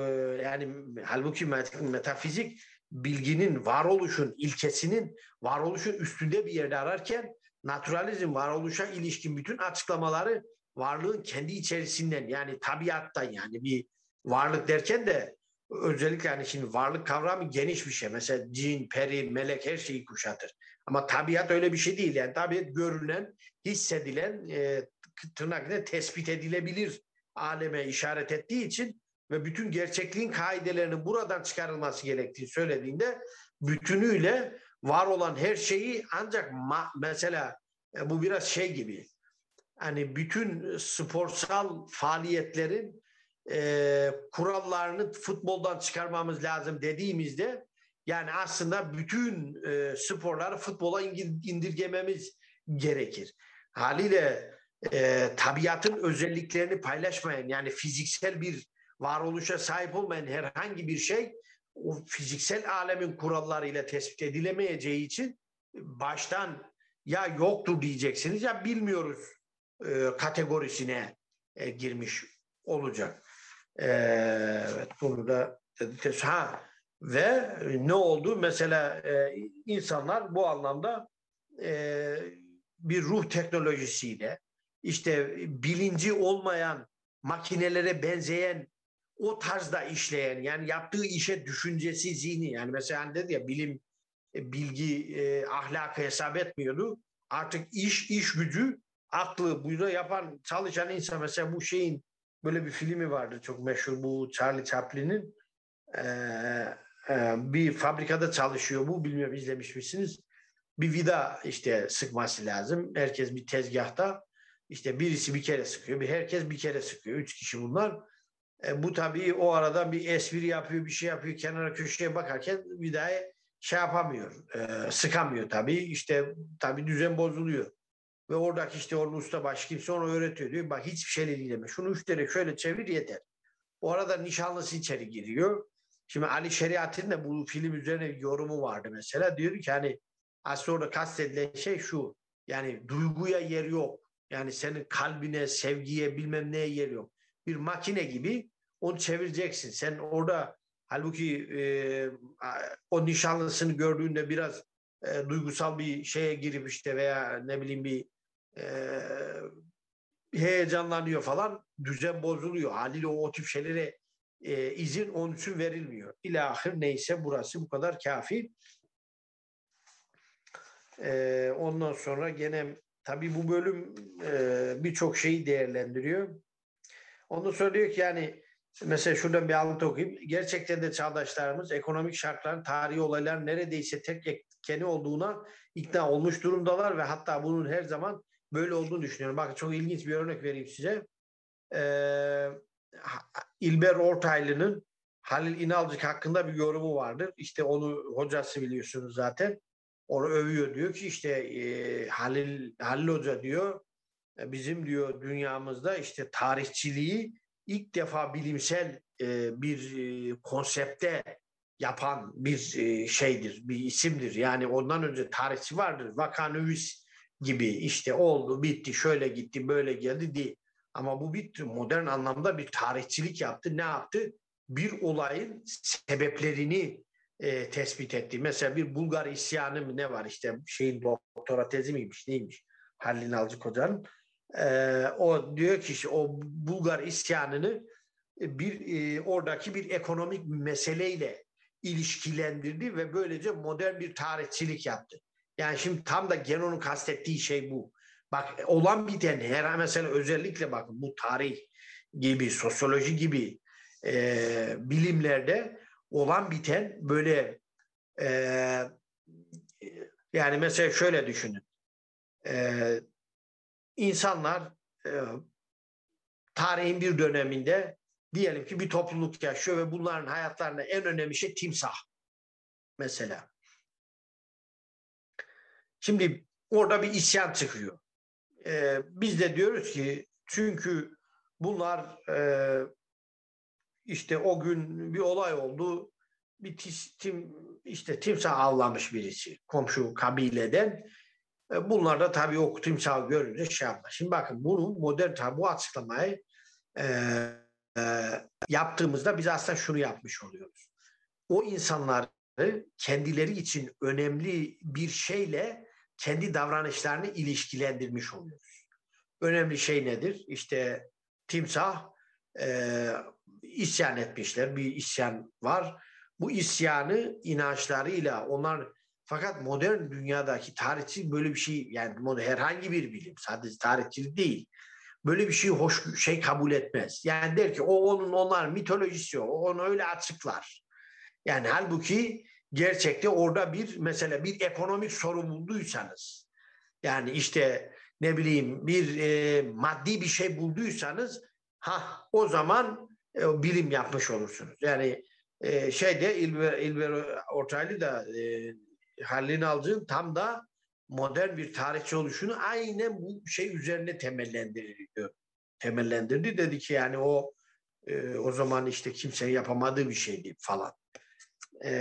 yani halbuki metafizik bilginin, varoluşun, ilkesinin varoluşun üstünde bir yerde ararken naturalizm varoluşa ilişkin bütün açıklamaları varlığın kendi içerisinden yani tabiattan yani bir varlık derken de özellikle yani şimdi varlık kavramı geniş bir şey. Mesela cin, peri, melek her şeyi kuşatır. Ama tabiat öyle bir şey değil. Yani tabiat görülen, hissedilen, e, tırnak tespit edilebilir aleme işaret ettiği için ve bütün gerçekliğin kaidelerinin buradan çıkarılması gerektiği söylediğinde bütünüyle var olan her şeyi ancak ma- mesela e, bu biraz şey gibi hani bütün sporsal faaliyetlerin e, kurallarını futboldan çıkarmamız lazım dediğimizde yani aslında bütün e, sporları futbola indirgememiz gerekir. Haliyle e, tabiatın özelliklerini paylaşmayan yani fiziksel bir varoluşa sahip olmayan herhangi bir şey o fiziksel alemin kurallarıyla tespit edilemeyeceği için baştan ya yoktur diyeceksiniz ya bilmiyoruz e, kategorisine e, girmiş olacak. E, evet bunu da ha ve ne oldu? Mesela e, insanlar bu anlamda e, bir ruh teknolojisiyle işte bilinci olmayan makinelere benzeyen o tarzda işleyen yani yaptığı işe düşüncesi zihni yani mesela hani dedi ya bilim e, bilgi e, ahlakı hesap etmiyordu. Artık iş iş gücü aklı burada yapan çalışan insan mesela bu şeyin böyle bir filmi vardı çok meşhur bu Charlie Chaplin'in ee, e, bir fabrikada çalışıyor bu bilmiyorum izlemiş misiniz? Bir vida işte sıkması lazım. Herkes bir tezgahta işte birisi bir kere sıkıyor, bir herkes bir kere sıkıyor. Üç kişi bunlar. E, bu tabii o arada bir espri yapıyor, bir şey yapıyor, kenara köşeye bakarken bir daha şey yapamıyor, e, sıkamıyor tabii. İşte tabii düzen bozuluyor. Ve oradaki işte orada usta baş kimse onu öğretiyor diyor. Bak hiçbir şeyle dinleme. Şunu üç kere şöyle çevir yeter. O arada nişanlısı içeri giriyor. Şimdi Ali Şeriat'ın da bu film üzerine bir yorumu vardı mesela. Diyor ki hani aslında orada kastedilen şey şu. Yani duyguya yer yok. Yani senin kalbine, sevgiye bilmem neye yer yok bir makine gibi onu çevireceksin. Sen orada halbuki e, o nişanlısını gördüğünde biraz e, duygusal bir şeye girip işte veya ne bileyim bir e, heyecanlanıyor falan düzen bozuluyor. Haliyle o, o tip şeylere e, izin onun için verilmiyor. İlahir neyse burası bu kadar kafi. E, ondan sonra gene tabii bu bölüm e, birçok şeyi değerlendiriyor. Sonra diyor ki yani mesela şuradan bir alıntı okuyayım. Gerçekten de çağdaşlarımız ekonomik şartların, tarihi olaylar neredeyse tek etkeni olduğuna ikna olmuş durumdalar ve hatta bunun her zaman böyle olduğunu düşünüyorum. Bakın çok ilginç bir örnek vereyim size. Ee, İlber Ortaylı'nın Halil İnalcık hakkında bir yorumu vardır. İşte onu hocası biliyorsunuz zaten. Onu övüyor diyor ki işte e, Halil Halil Hoca diyor e, bizim diyor dünyamızda işte tarihçiliği ilk defa bilimsel e, bir e, konsepte yapan bir şeydir, bir isimdir. Yani ondan önce tarihçi vardır. Vakanüvis gibi işte oldu, bitti, şöyle gitti, böyle geldi değil. Ama bu bir modern anlamda bir tarihçilik yaptı. Ne yaptı? Bir olayın sebeplerini e, tespit etti. Mesela bir Bulgar isyanı mı ne var işte şeyin doktora tezi miymiş neymiş Halil Nalcık Hoca'nın e, o diyor ki o Bulgar isyanını bir e, oradaki bir ekonomik meseleyle ilişkilendirdi ve böylece modern bir tarihçilik yaptı. Yani şimdi tam da Genon'un kastettiği şey bu. Bak olan biten her mesela özellikle bakın bu tarih gibi, sosyoloji gibi e, bilimlerde olan biten böyle e, yani mesela şöyle düşünün. E, insanlar e, tarihin bir döneminde diyelim ki bir topluluk yaşıyor ve bunların hayatlarında en önemli şey timsah mesela. Şimdi orada bir isyan çıkıyor. Ee, biz de diyoruz ki çünkü bunlar e, işte o gün bir olay oldu. Bir tim, işte timsah avlamış birisi komşu kabileden. E, bunlar da tabii o timsahı görünce şey yapmış. Şimdi bakın bunu modern tabi bu açıklamayı e, e, yaptığımızda biz aslında şunu yapmış oluyoruz. O insanları kendileri için önemli bir şeyle kendi davranışlarını ilişkilendirmiş oluyoruz. Önemli şey nedir? İşte timsah e, isyan etmişler. Bir isyan var. Bu isyanı inançlarıyla onlar fakat modern dünyadaki tarihçi böyle bir şey yani herhangi bir bilim sadece tarihçilik değil. Böyle bir şey hoş şey kabul etmez. Yani der ki o onun onlar mitolojisi o onu öyle açıklar. Yani halbuki gerçekte orada bir mesela bir ekonomik sorun bulduysanız yani işte ne bileyim bir e, maddi bir şey bulduysanız ha o zaman e, bilim yapmış olursunuz. Yani e, şeyde İlber, İlber Ortaylı da e, Halil Alcı'nın tam da modern bir tarihçi oluşunu aynen bu şey üzerine temellendiriyor. Temellendirdi dedi ki yani o e, o zaman işte kimsenin yapamadığı bir şeydi falan. E,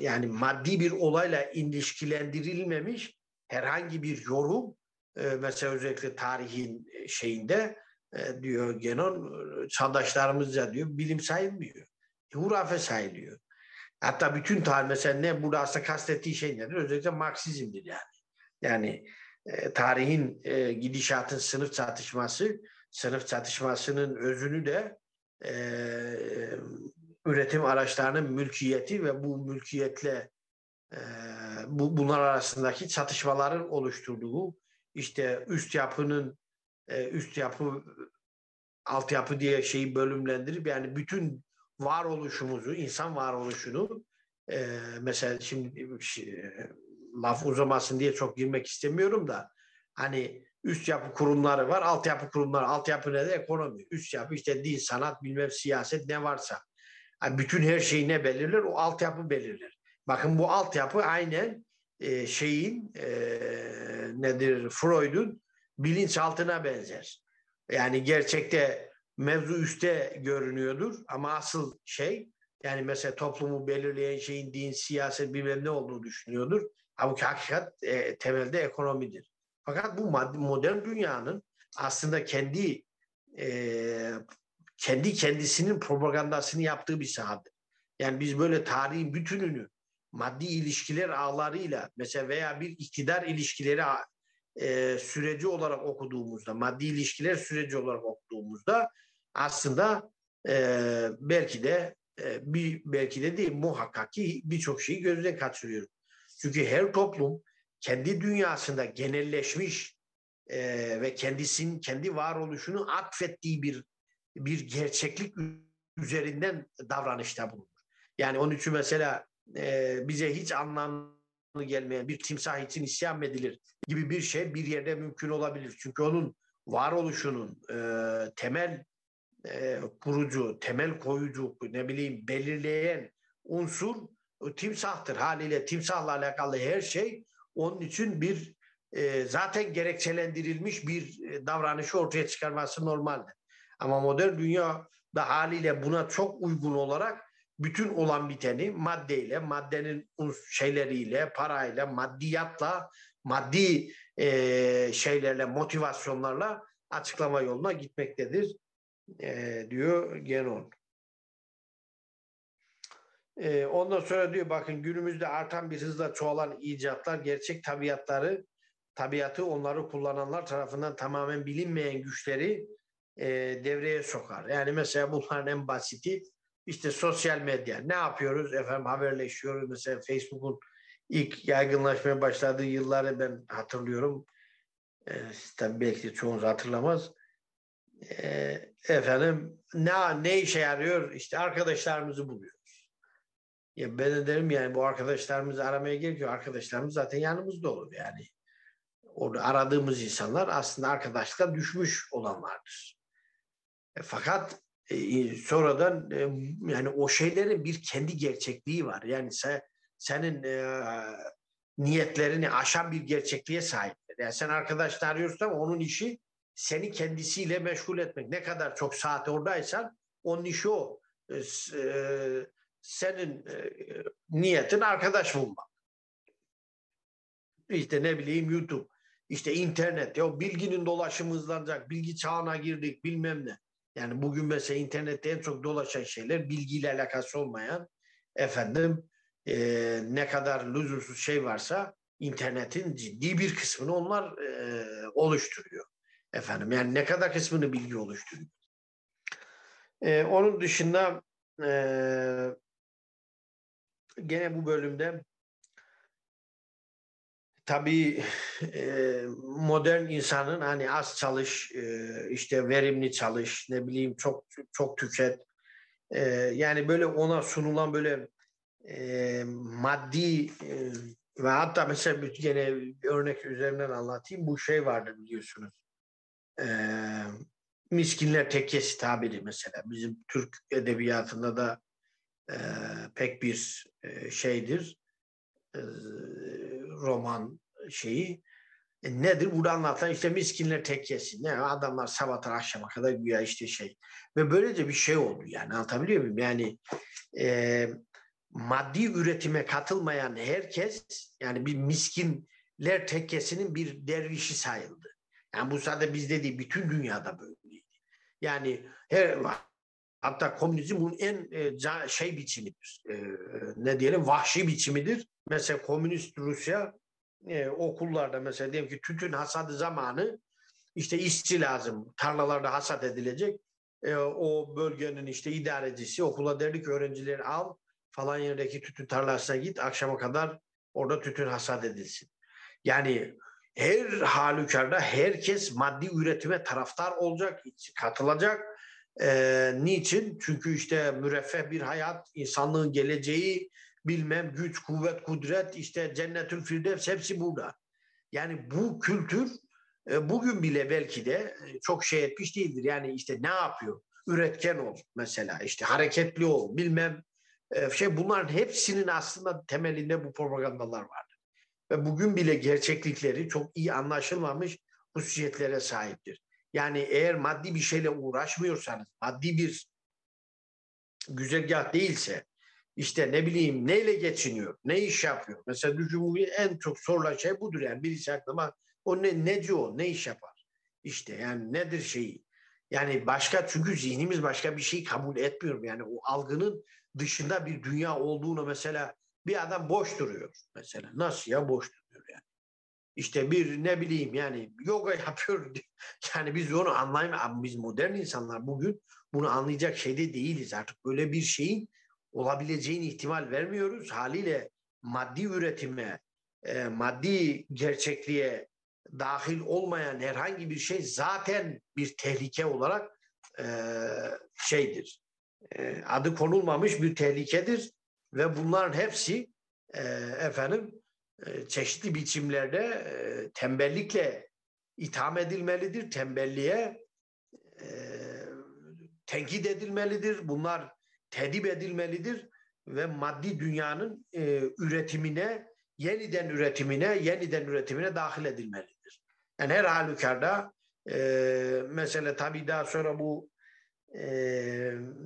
yani maddi bir olayla ilişkilendirilmemiş herhangi bir yorum e, mesela özellikle tarihin şeyinde e, diyor Genon çağdaşlarımızca diyor bilim sayılmıyor. Hurafe sayılıyor. Hatta bütün tarih mesela ne burada aslında kastettiği şey nedir? Özellikle Marksizmdir yani. Yani e, tarihin e, gidişatın sınıf çatışması, sınıf çatışmasının özünü de e, üretim araçlarının mülkiyeti ve bu mülkiyetle e, bu, bunlar arasındaki çatışmaların oluşturduğu işte üst yapının e, üst yapı altyapı diye şeyi bölümlendirip yani bütün varoluşumuzu, insan varoluşunu e, mesela şimdi şey, laf uzamasın diye çok girmek istemiyorum da hani üst yapı kurumları var, altyapı kurumları. Altyapı ne de ekonomi. Üst yapı işte din, sanat, bilmem siyaset ne varsa. Yani bütün her şeyi ne belirler? O altyapı belirler. Bakın bu altyapı aynen e, şeyin e, nedir Freud'un bilinçaltına benzer. Yani gerçekte mevzu üstte görünüyordur ama asıl şey yani mesela toplumu belirleyen şeyin din, siyaset bilmem ne olduğunu düşünüyordur. Halbuki hakikat e, temelde ekonomidir. Fakat bu modern dünyanın aslında kendi e, kendi kendisinin propagandasını yaptığı bir sahadır. Yani biz böyle tarihin bütününü maddi ilişkiler ağlarıyla mesela veya bir iktidar ilişkileri e, süreci olarak okuduğumuzda, maddi ilişkiler süreci olarak okuduğumuzda aslında e, belki de e, bir belki de değil muhakkak ki birçok şeyi gözden kaçırıyoruz. Çünkü her toplum kendi dünyasında genelleşmiş e, ve kendisinin kendi varoluşunu atfettiği bir bir gerçeklik üzerinden davranışta bulunur. Yani onun için mesela e, bize hiç anlamlı gelmeyen bir timsah için isyan edilir gibi bir şey bir yerde mümkün olabilir. Çünkü onun varoluşunun e, temel e, kurucu, temel koyucu, ne bileyim belirleyen unsur timsahtır. Haliyle timsahla alakalı her şey onun için bir e, zaten gerekçelendirilmiş bir e, davranışı ortaya çıkarması normaldir. Ama modern dünya da haliyle buna çok uygun olarak bütün olan biteni maddeyle, maddenin şeyleriyle, parayla, maddiyatla, maddi e, şeylerle, motivasyonlarla açıklama yoluna gitmektedir e, diyor Genon. E, ondan sonra diyor bakın günümüzde artan bir hızla çoğalan icatlar gerçek tabiatları, tabiatı onları kullananlar tarafından tamamen bilinmeyen güçleri e, devreye sokar. Yani mesela bunların en basiti işte sosyal medya. Ne yapıyoruz? Efendim haberleşiyoruz. Mesela Facebook'un ilk yaygınlaşmaya başladığı yılları ben hatırlıyorum. E, tabii belki çoğunuz hatırlamaz. E, efendim ne ne işe yarıyor? İşte arkadaşlarımızı buluyoruz. Ya ben de derim yani bu arkadaşlarımızı aramaya gerekiyor. Arkadaşlarımız zaten yanımızda olur yani. Orada aradığımız insanlar aslında arkadaşlıkla düşmüş olanlardır. E, fakat e, sonradan e, yani o şeylerin bir kendi gerçekliği var. Yani sen, senin e, niyetlerini aşan bir gerçekliğe sahiptir. Yani sen arkadaşlar arıyorsun ama onun işi seni kendisiyle meşgul etmek. Ne kadar çok saat oradaysan onun işi o. E, e, senin e, niyetin arkadaş bulmak. İşte ne bileyim YouTube, işte internet, ya bilginin dolaşımı hızlanacak, bilgi çağına girdik bilmem ne. Yani bugün mesela internette en çok dolaşan şeyler bilgiyle alakası olmayan efendim e, ne kadar lüzumsuz şey varsa internetin ciddi bir kısmını onlar e, oluşturuyor. Efendim yani ne kadar kısmını bilgi oluşturuyor. E, onun dışında e, gene bu bölümde tabii e, modern insanın hani az çalış, e, işte verimli çalış, ne bileyim çok çok tüket. E, yani böyle ona sunulan böyle e, maddi e, ve hatta mesela gene örnek üzerinden anlatayım. Bu şey vardı biliyorsunuz. E, miskinler tekkesi tabiri mesela. Bizim Türk edebiyatında da e, pek bir e, şeydir. E, roman şeyi. E, nedir? Burada anlatan işte miskinler tekkesi. Ne? Adamlar sabahtan akşama kadar güya işte şey. Ve böylece bir şey oldu yani anlatabiliyor muyum? Yani e, maddi üretime katılmayan herkes yani bir miskinler tekkesinin bir dervişi sayıldı. Yani bu sadece bizde değil bütün dünyada böyleydi. Yani her hatta komünizm bunun en e, şey biçimidir. E, ne diyelim vahşi biçimidir. Mesela komünist Rusya e, okullarda mesela diyelim ki tütün hasadı zamanı işte işçi lazım. Tarlalarda hasat edilecek. E, o bölgenin işte idarecisi okula derdi ki öğrencileri al falan yerdeki tütün tarlasına git akşama kadar orada tütün hasat edilsin. Yani her halükarda herkes maddi üretime taraftar olacak, katılacak. Ee, niçin? Çünkü işte müreffeh bir hayat, insanlığın geleceği, bilmem güç, kuvvet, kudret, işte cennetül firdevs hepsi burada. Yani bu kültür e, bugün bile belki de e, çok şey etmiş değildir. Yani işte ne yapıyor? Üretken ol mesela, işte hareketli ol, bilmem e, şey bunların hepsinin aslında temelinde bu propagandalar vardır. Ve bugün bile gerçeklikleri çok iyi anlaşılmamış hususiyetlere sahiptir. Yani eğer maddi bir şeyle uğraşmıyorsanız, maddi bir güzergah değilse, işte ne bileyim neyle geçiniyor, ne iş yapıyor. Mesela düşün en çok sorulan şey budur yani birisi aklıma o ne neci o, ne iş yapar? İşte yani nedir şeyi? Yani başka çünkü zihnimiz başka bir şey kabul etmiyor. Yani o algının dışında bir dünya olduğunu mesela bir adam boş duruyor mesela. Nasıl ya boş duruyor. İşte bir ne bileyim yani yoga yapıyor. Yani biz onu anlayamıyoruz. Biz modern insanlar bugün bunu anlayacak şeyde değiliz. Artık böyle bir şeyin olabileceğini ihtimal vermiyoruz. Haliyle maddi üretime, e, maddi gerçekliğe dahil olmayan herhangi bir şey zaten bir tehlike olarak e, şeydir. E, adı konulmamış bir tehlikedir ve bunların hepsi e, efendim çeşitli biçimlerde e, tembellikle itham edilmelidir. Tembelliğe e, tenkit edilmelidir. Bunlar tedip edilmelidir ve maddi dünyanın e, üretimine, yeniden üretimine, yeniden üretimine dahil edilmelidir. Yani her halükarda e, mesela tabii daha sonra bu e,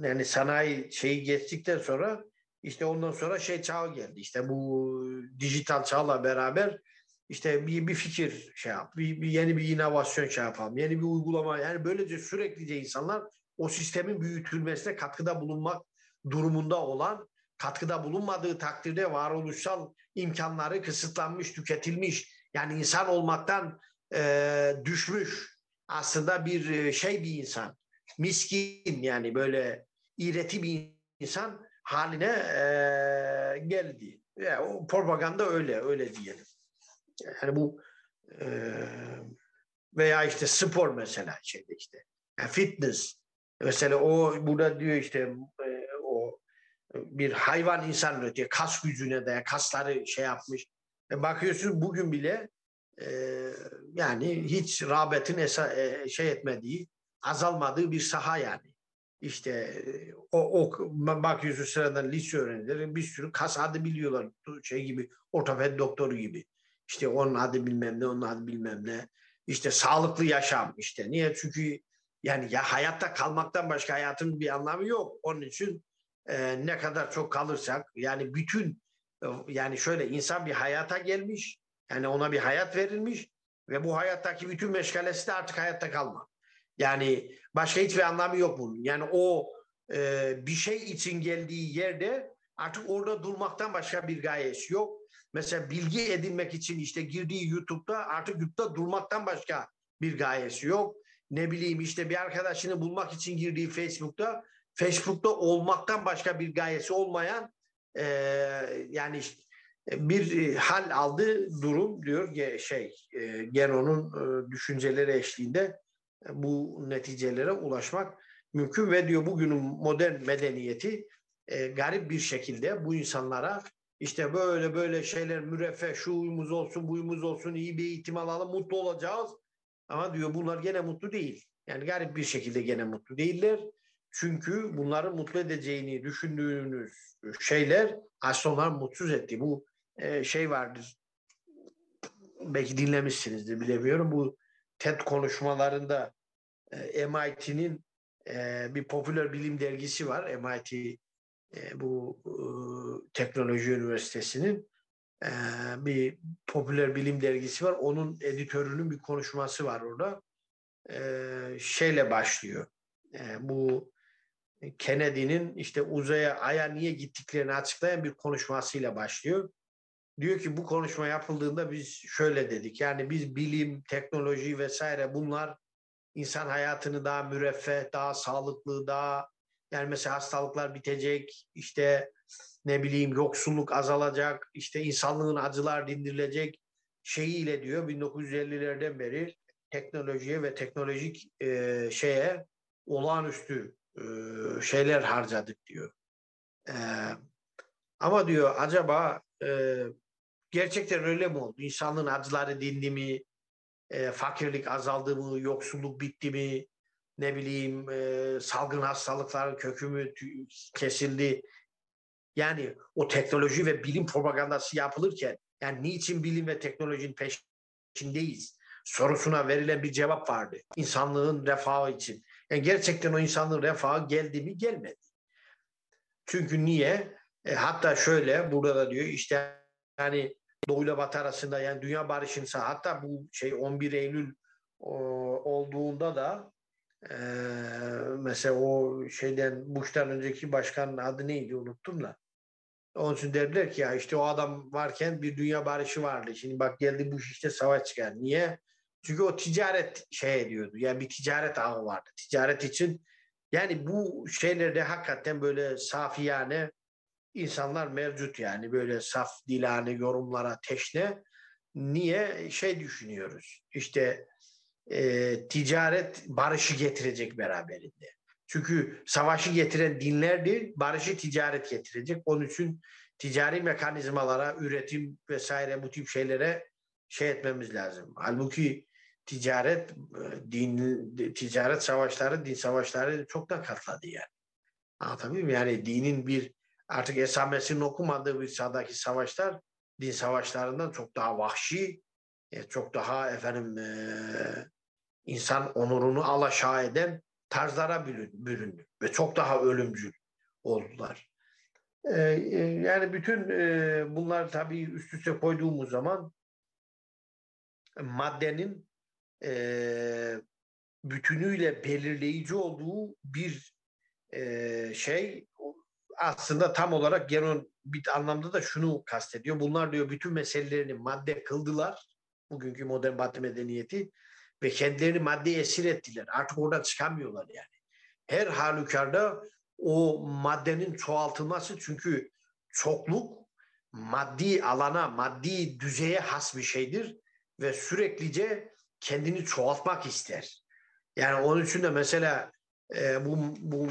yani sanayi şeyi geçtikten sonra işte ondan sonra şey çağı geldi. İşte bu dijital çağla beraber işte bir, bir fikir şey yap, bir, bir yeni bir inovasyon şey yapalım, yeni bir uygulama. Yani böylece süreklice insanlar o sistemin büyütülmesine katkıda bulunmak durumunda olan, katkıda bulunmadığı takdirde varoluşsal imkanları kısıtlanmış, tüketilmiş. Yani insan olmaktan e, düşmüş aslında bir şey bir insan. Miskin yani böyle iğreti bir insan haline e, geldi. Ya o propaganda öyle, öyle diyelim. Yani bu e, veya işte spor mesela şeyde işte. Yani fitness. Mesela o burada diyor işte e, o bir hayvan insan üretiyor. Kas gücüne de kasları şey yapmış. E bakıyorsun bugün bile e, yani hiç rağbetin esa, e, şey etmediği, azalmadığı bir saha yani. İşte o, o bakıyorsun sıradan lise öğrencileri bir sürü kas adı biliyorlar. Şey gibi ortoped doktoru gibi. İşte onun adı bilmem ne, onun adı bilmem ne. İşte sağlıklı yaşam işte. Niye? Çünkü yani ya hayatta kalmaktan başka hayatın bir anlamı yok. Onun için e, ne kadar çok kalırsak yani bütün yani şöyle insan bir hayata gelmiş. Yani ona bir hayat verilmiş ve bu hayattaki bütün meşgalesi de artık hayatta kalmak. Yani başka hiçbir anlamı yok bunun. Yani o e, bir şey için geldiği yerde artık orada durmaktan başka bir gayesi yok. Mesela bilgi edinmek için işte girdiği YouTube'da artık YouTube'da durmaktan başka bir gayesi yok. Ne bileyim işte bir arkadaşını bulmak için girdiği Facebook'ta Facebook'ta olmaktan başka bir gayesi olmayan e, yani işte bir hal aldığı durum diyor şey e, Geno'nun e, düşünceleri eşliğinde bu neticelere ulaşmak mümkün ve diyor bugünün modern medeniyeti e, garip bir şekilde bu insanlara işte böyle böyle şeyler müreffeh şuyumuz olsun buyumuz olsun iyi bir eğitim alalım mutlu olacağız ama diyor bunlar gene mutlu değil. Yani garip bir şekilde gene mutlu değiller. Çünkü bunları mutlu edeceğini düşündüğünüz şeyler aslında mutsuz etti. Bu e, şey vardır. Belki dinlemişsinizdir bilemiyorum. Bu TED konuşmalarında e, MIT'nin e, bir popüler bilim dergisi var. MIT e, bu e, teknoloji üniversitesinin e, bir popüler bilim dergisi var. Onun editörünün bir konuşması var orada. E, şeyle başlıyor. E, bu Kennedy'nin işte uzaya, aya niye gittiklerini açıklayan bir konuşmasıyla başlıyor. Diyor ki bu konuşma yapıldığında biz şöyle dedik. Yani biz bilim, teknoloji vesaire bunlar insan hayatını daha müreffeh, daha sağlıklı, daha yani mesela hastalıklar bitecek, işte ne bileyim yoksulluk azalacak, işte insanlığın acılar dindirilecek şeyiyle diyor 1950'lerden beri teknolojiye ve teknolojik e, şeye olağanüstü e, şeyler harcadık diyor. E, ama diyor acaba e, gerçekten öyle mi oldu? İnsanlığın acıları dindi mi? E, fakirlik azaldı mı? Yoksulluk bitti mi? Ne bileyim e, salgın hastalıklar kökü mü kesildi? Yani o teknoloji ve bilim propagandası yapılırken yani niçin bilim ve teknolojinin peşindeyiz? Sorusuna verilen bir cevap vardı. İnsanlığın refahı için. Yani gerçekten o insanlığın refahı geldi mi gelmedi. Çünkü niye? E, hatta şöyle burada da diyor işte yani Doğu ile Batı arasında yani dünya barışınsa hatta bu şey 11 Eylül olduğunda da e, mesela o şeyden Bush'tan önceki başkanın adı neydi unuttum da. Onun için dediler ki ya işte o adam varken bir dünya barışı vardı. Şimdi bak geldi Bush işte savaş çıkar. Niye? Çünkü o ticaret şey ediyordu. Yani bir ticaret ağı vardı. Ticaret için yani bu şeylerde hakikaten böyle safiyane insanlar mevcut yani böyle saf dilane yorumlara teşne. Niye? Şey düşünüyoruz. İşte e, ticaret barışı getirecek beraberinde. Çünkü savaşı getiren dinlerdi, barışı ticaret getirecek. Onun için ticari mekanizmalara, üretim vesaire bu tip şeylere şey etmemiz lazım. Halbuki ticaret din ticaret savaşları, din savaşları çok da katladı yani. Anlatabiliyor muyum? Yani dinin bir artık esamesinin okumadığı bir sahadaki savaşlar din savaşlarından çok daha vahşi, e, çok daha efendim e, insan onurunu alaşağı eden tarzlara büründü ve çok daha ölümcül oldular. E, yani bütün bunlar tabii üst üste koyduğumuz zaman maddenin bütünüyle belirleyici olduğu bir şey aslında tam olarak Geron bir anlamda da şunu kastediyor. Bunlar diyor bütün meselelerini madde kıldılar. Bugünkü modern batı medeniyeti ve kendilerini maddeye esir ettiler. Artık oradan çıkamıyorlar yani. Her halükarda o maddenin çoğaltılması çünkü çokluk maddi alana, maddi düzeye has bir şeydir ve süreklice kendini çoğaltmak ister. Yani onun için de mesela e, bu, bu,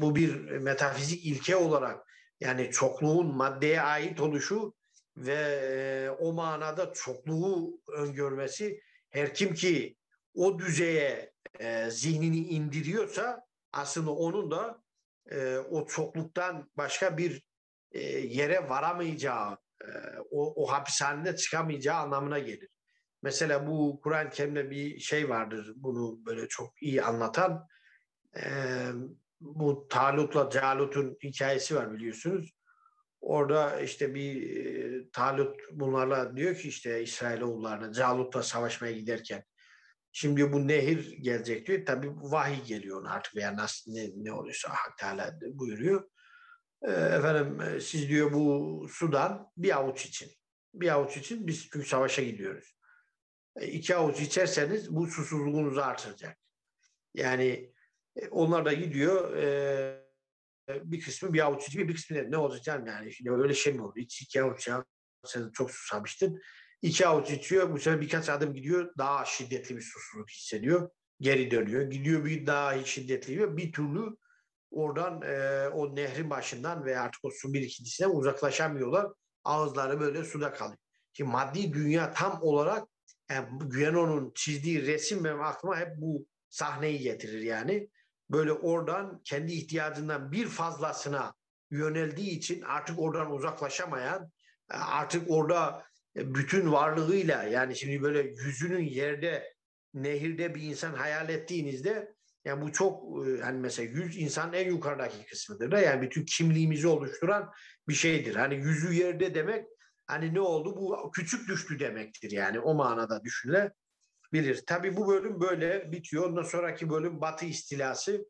bu bir metafizik ilke olarak yani çokluğun maddeye ait oluşu ve e, o manada çokluğu öngörmesi her kim ki o düzeye e, zihnini indiriyorsa aslında onun da e, o çokluktan başka bir e, yere varamayacağı, e, o, o hapishanede çıkamayacağı anlamına gelir. Mesela bu Kur'an-ı Kerim'de bir şey vardır bunu böyle çok iyi anlatan. Bu Talut'la Calut'un hikayesi var biliyorsunuz. Orada işte bir Talut bunlarla diyor ki işte İsrailoğullarına Calut'la savaşmaya giderken şimdi bu nehir gelecek diyor. Tabi vahiy geliyor ona artık veya nasıl ne, ne oluyorsa Hak Teala buyuruyor. Efendim siz diyor bu sudan bir avuç için. Bir avuç için biz çünkü savaşa gidiyoruz. E, iki avuç içerseniz bu susuzluğunuzu artıracak. Yani e, onlar da gidiyor e, bir kısmı bir avuç içiyor, bir kısmı ne, olacak canım yani. Şimdi öyle şey mi olur? İç iki avuç ya. Sen çok susamıştın. İki avuç içiyor. Bu sefer birkaç adım gidiyor. Daha şiddetli bir susuzluk hissediyor. Geri dönüyor. Gidiyor bir daha şiddetli bir türlü oradan e, o nehrin başından ve artık o su birikintisinden uzaklaşamıyorlar. Ağızları böyle suda kalıyor. Şimdi maddi dünya tam olarak yani Gueno'nun çizdiği resim benim aklıma hep bu sahneyi getirir yani. Böyle oradan kendi ihtiyacından bir fazlasına yöneldiği için artık oradan uzaklaşamayan artık orada bütün varlığıyla yani şimdi böyle yüzünün yerde nehirde bir insan hayal ettiğinizde yani bu çok hani mesela yüz insanın en yukarıdaki kısmıdır da yani bütün kimliğimizi oluşturan bir şeydir. Hani yüzü yerde demek hani ne oldu bu küçük düştü demektir yani o manada düşünülebilir. Tabi bu bölüm böyle bitiyor. Ondan sonraki bölüm Batı istilası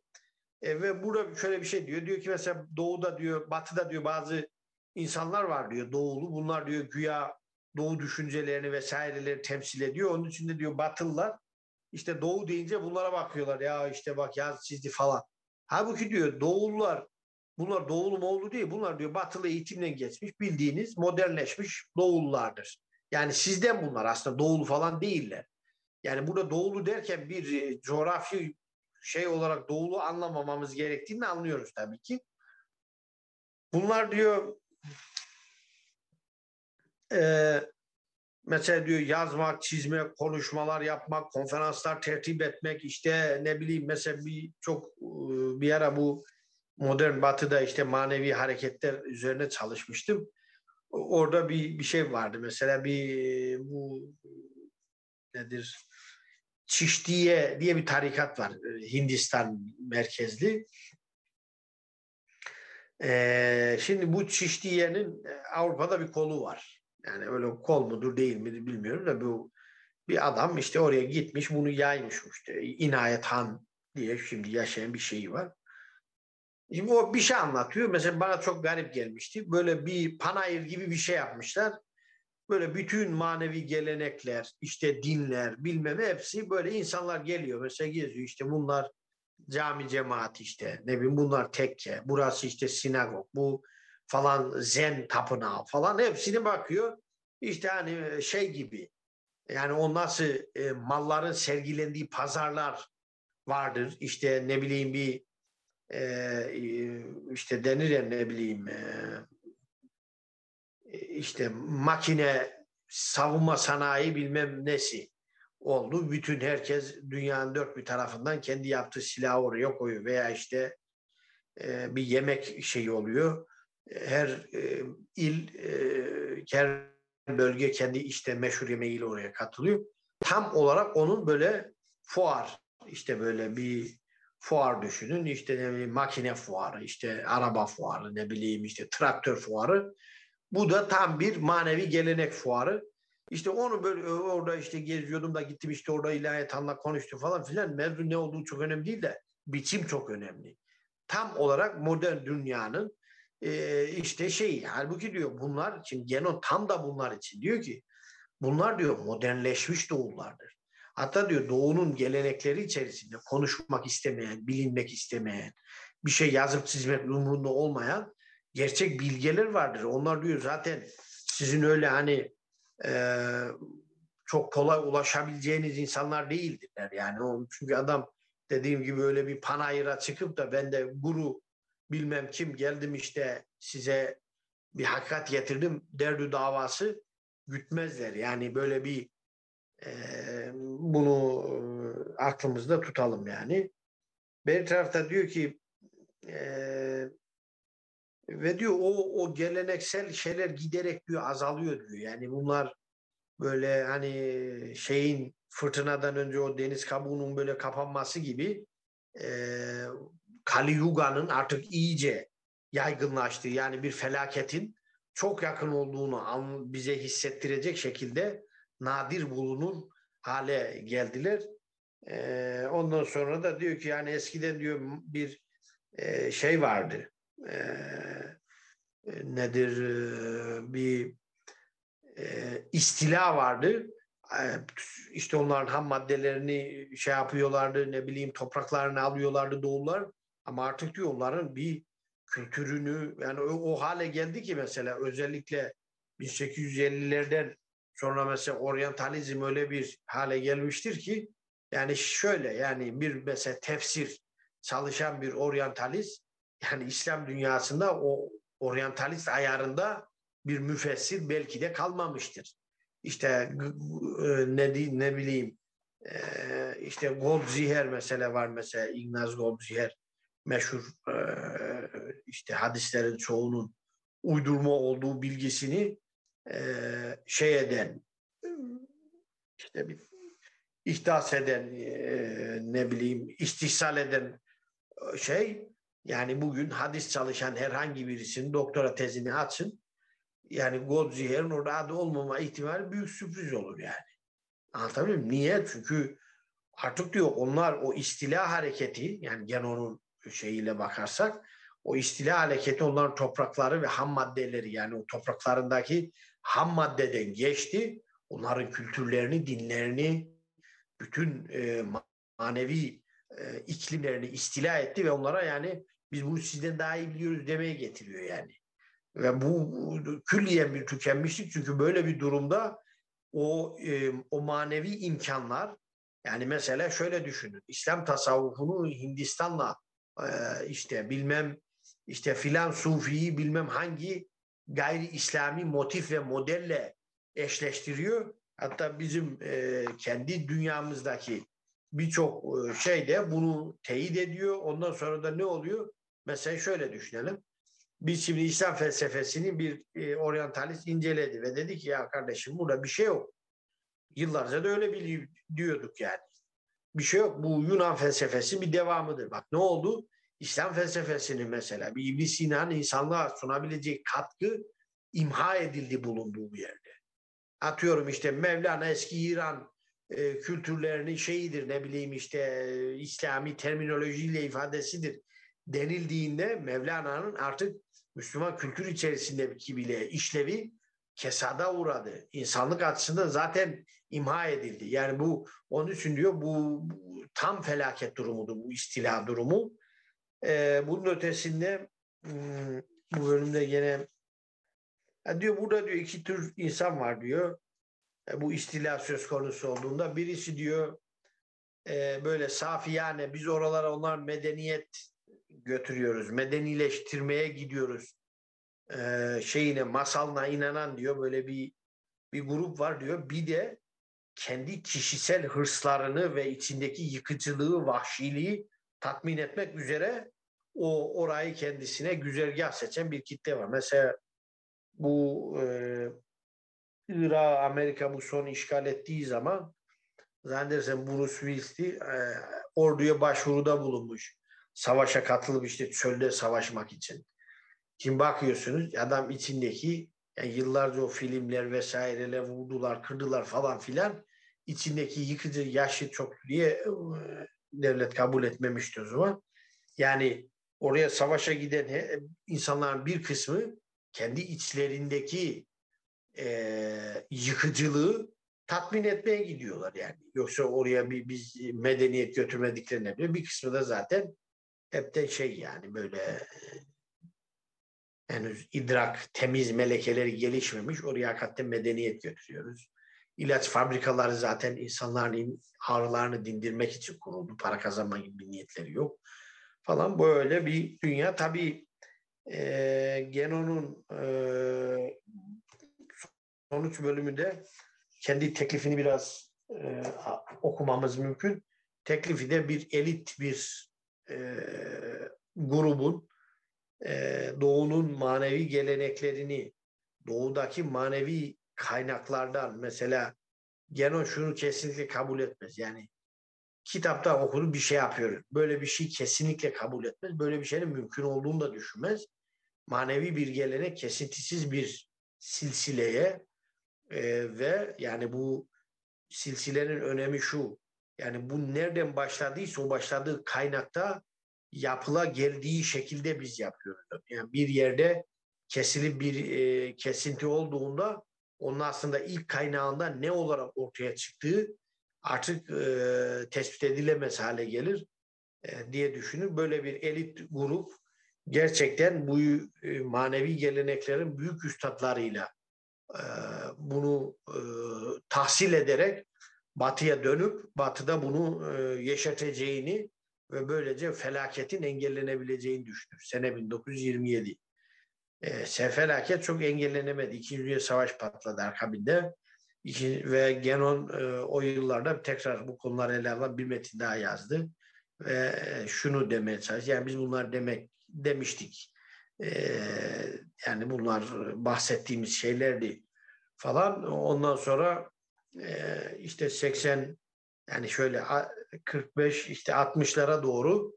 e, ve burada şöyle bir şey diyor. Diyor ki mesela doğuda diyor batıda diyor bazı insanlar var diyor doğulu. Bunlar diyor güya doğu düşüncelerini vesaireleri temsil ediyor. Onun için de diyor batılılar işte doğu deyince bunlara bakıyorlar ya işte bak yaz çizdi falan. Halbuki diyor doğulular bunlar doğulu mu oldu değil bunlar diyor batılı eğitimden geçmiş bildiğiniz modernleşmiş doğullardır. Yani sizden bunlar aslında doğulu falan değiller. Yani burada doğulu derken bir e, coğrafi şey olarak doğulu anlamamamız gerektiğini anlıyoruz tabii ki. Bunlar diyor e, mesela diyor yazmak, çizmek, konuşmalar yapmak, konferanslar tertip etmek işte ne bileyim mesela bir çok e, bir ara bu modern batıda işte manevi hareketler üzerine çalışmıştım. Orada bir bir şey vardı mesela bir bu nedir Çiştiye diye bir tarikat var Hindistan merkezli. Ee, şimdi bu Çiştiye'nin Avrupa'da bir kolu var. Yani öyle kol mudur değil mi bilmiyorum da bu bir adam işte oraya gitmiş bunu yaymış işte İnayet Han diye şimdi yaşayan bir şeyi var. Şimdi o bir şey anlatıyor. Mesela bana çok garip gelmişti. Böyle bir panayır gibi bir şey yapmışlar. Böyle bütün manevi gelenekler, işte dinler, bilmem hepsi böyle insanlar geliyor. Mesela geziyor işte bunlar cami cemaat işte ne bileyim bunlar tekke, burası işte sinagog, bu falan zen tapınağı falan hepsini bakıyor. İşte hani şey gibi yani o nasıl e, malların sergilendiği pazarlar vardır. İşte ne bileyim bir e, işte denir ya ne bileyim e, işte makine savunma sanayi bilmem nesi oldu. Bütün herkes dünyanın dört bir tarafından kendi yaptığı silahı oraya koyuyor veya işte e, bir yemek şeyi oluyor. Her e, il, e, her bölge kendi işte meşhur yemeğiyle oraya katılıyor. Tam olarak onun böyle fuar işte böyle bir fuar düşünün. İşte ne bileyim makine fuarı, işte araba fuarı, ne bileyim işte traktör fuarı. Bu da tam bir manevi gelenek fuarı. İşte onu böyle orada işte geziyordum da gittim işte orada ilahiyat anla konuştu falan filan. Mevzu ne olduğu çok önemli değil de biçim çok önemli. Tam olarak modern dünyanın e, işte şey halbuki diyor bunlar için Genon tam da bunlar için diyor ki bunlar diyor modernleşmiş doğullardır. Hatta diyor doğunun gelenekleri içerisinde konuşmak istemeyen, bilinmek istemeyen, bir şey yazıp çizmek umurunda olmayan gerçek bilgeler vardır. Onlar diyor zaten sizin öyle hani e, çok kolay ulaşabileceğiniz insanlar değildirler. Yani o, çünkü adam dediğim gibi öyle bir panayıra çıkıp da ben de guru bilmem kim geldim işte size bir hakikat getirdim derdü davası gütmezler. Yani böyle bir e, bunu e, aklımızda tutalım yani. Bir tarafta diyor ki e, ve diyor o, o geleneksel şeyler giderek diyor azalıyor diyor. Yani bunlar böyle hani şeyin fırtınadan önce o deniz kabuğunun böyle kapanması gibi e, Kali Yuga'nın artık iyice yaygınlaştığı yani bir felaketin çok yakın olduğunu bize hissettirecek şekilde nadir bulunur hale geldiler. E, ondan sonra da diyor ki yani eskiden diyor bir e, şey vardı. E, nedir e, bir e, istila vardı. E, işte onların ham maddelerini şey yapıyorlardı, ne bileyim topraklarını alıyorlardı doğullar. Ama artık diyor onların bir kültürünü yani o, o hale geldi ki mesela özellikle 1850'lerden sonra mesela oryantalizm öyle bir hale gelmiştir ki yani şöyle yani bir mesela tefsir çalışan bir oryantalist yani İslam dünyasında o oryantalist ayarında bir müfessir belki de kalmamıştır. İşte e, ne ne bileyim e, işte Goldziher mesela var mesela Ignaz Goldziher meşhur e, işte hadislerin çoğunun uydurma olduğu bilgisini şey eden işte bir ihdas eden ne bileyim istihsal eden şey yani bugün hadis çalışan herhangi birisinin doktora tezini açın yani Goldziher'in orada adı olmama ihtimali büyük sürpriz olur yani. Anlatabiliyor muyum? Niye? Çünkü artık diyor onlar o istila hareketi yani gen onun şeyiyle bakarsak o istila hareketi onların toprakları ve ham maddeleri yani o topraklarındaki ham maddeden geçti. Onların kültürlerini, dinlerini, bütün e, manevi e, iklimlerini istila etti ve onlara yani biz bunu sizden daha iyi biliyoruz demeye getiriyor yani. Ve bu külliyen bir tükenmişlik çünkü böyle bir durumda o e, o manevi imkanlar yani mesela şöyle düşünün İslam tasavvufunu Hindistan'la e, işte bilmem işte filan sufiyi bilmem hangi gayri İslami motif ve modelle eşleştiriyor. Hatta bizim e, kendi dünyamızdaki birçok e, şey de bunu teyit ediyor. Ondan sonra da ne oluyor? Mesela şöyle düşünelim. Biz şimdi İslam felsefesini bir e, oryantalist inceledi ve dedi ki ya kardeşim burada bir şey yok. Yıllarca da öyle bili- diyorduk yani. Bir şey yok. Bu Yunan felsefesi bir devamıdır. Bak ne oldu? İslam felsefesinin mesela bir İbn Sina'nın insanlığa sunabilecek katkı imha edildi bulunduğu yerde. Atıyorum işte Mevlana eski İran e, kültürlerinin şeyidir ne bileyim işte e, İslami terminolojiyle ifadesidir denildiğinde Mevlana'nın artık Müslüman kültür içerisindeki bile işlevi kesada uğradı. İnsanlık açısından zaten imha edildi. Yani bu onun için diyor bu, bu tam felaket durumudur bu istila durumu. Ee, bunun ötesinde hmm, bu bölümde gene yani diyor burada diyor iki tür insan var diyor. E, bu istila söz konusu olduğunda birisi diyor e, böyle safi yani biz oralara onlar medeniyet götürüyoruz. Medenileştirmeye gidiyoruz. Ee, şeyine masalına inanan diyor böyle bir bir grup var diyor. Bir de kendi kişisel hırslarını ve içindeki yıkıcılığı, vahşiliği tatmin etmek üzere o orayı kendisine güzergah seçen bir kitle var. Mesela bu e, Irak, Amerika bu son işgal ettiği zaman zannedersem Bruce Willis'ti e, orduya başvuruda bulunmuş savaşa katılıp işte çölde savaşmak için. Şimdi bakıyorsunuz adam içindeki yani yıllarca o filmler vesaireler vurdular, kırdılar falan filan içindeki yıkıcı yaşı çok diye e, devlet kabul etmemişti o zaman. Yani oraya savaşa giden insanların bir kısmı kendi içlerindeki e, yıkıcılığı tatmin etmeye gidiyorlar yani. Yoksa oraya bir biz medeniyet götürmediklerine bile bir kısmı da zaten hepten şey yani böyle henüz idrak, temiz melekeleri gelişmemiş. Oraya hakikaten medeniyet götürüyoruz. İlaç fabrikaları zaten insanların ağrılarını dindirmek için kuruldu. Para kazanma gibi bir niyetleri yok. Falan böyle bir dünya. Tabii e, Geno'nun e, sonuç bölümünde kendi teklifini biraz e, okumamız mümkün. Teklifi de bir elit bir e, grubun e, doğunun manevi geleneklerini doğudaki manevi kaynaklardan mesela Geno şunu kesinlikle kabul etmez. Yani kitapta okudu bir şey yapıyor. Böyle bir şey kesinlikle kabul etmez. Böyle bir şeyin mümkün olduğunu da düşünmez. Manevi bir gelenek kesintisiz bir silsileye e, ve yani bu silsilenin önemi şu. Yani bu nereden başladıysa o başladığı kaynakta yapıla geldiği şekilde biz yapıyoruz. Yani bir yerde kesilip bir e, kesinti olduğunda onun aslında ilk kaynağında ne olarak ortaya çıktığı artık e, tespit edilemez hale gelir e, diye düşünür. Böyle bir elit grup gerçekten bu e, manevi geleneklerin büyük üstadlarıyla e, bunu e, tahsil ederek batıya dönüp batıda bunu e, yeşerteceğini ve böylece felaketin engellenebileceğini düşünür. Sene 1927. E, felaket çok engellenemedi. İkinci Dünya Savaş patladı akabinde. İki, ve Genon e, o yıllarda tekrar bu konuları ele alan bir metin daha yazdı. Ve e, şunu demeye çalıştı. Yani biz bunlar demek demiştik. E, yani bunlar bahsettiğimiz şeylerdi falan. Ondan sonra e, işte 80 yani şöyle 45 işte 60'lara doğru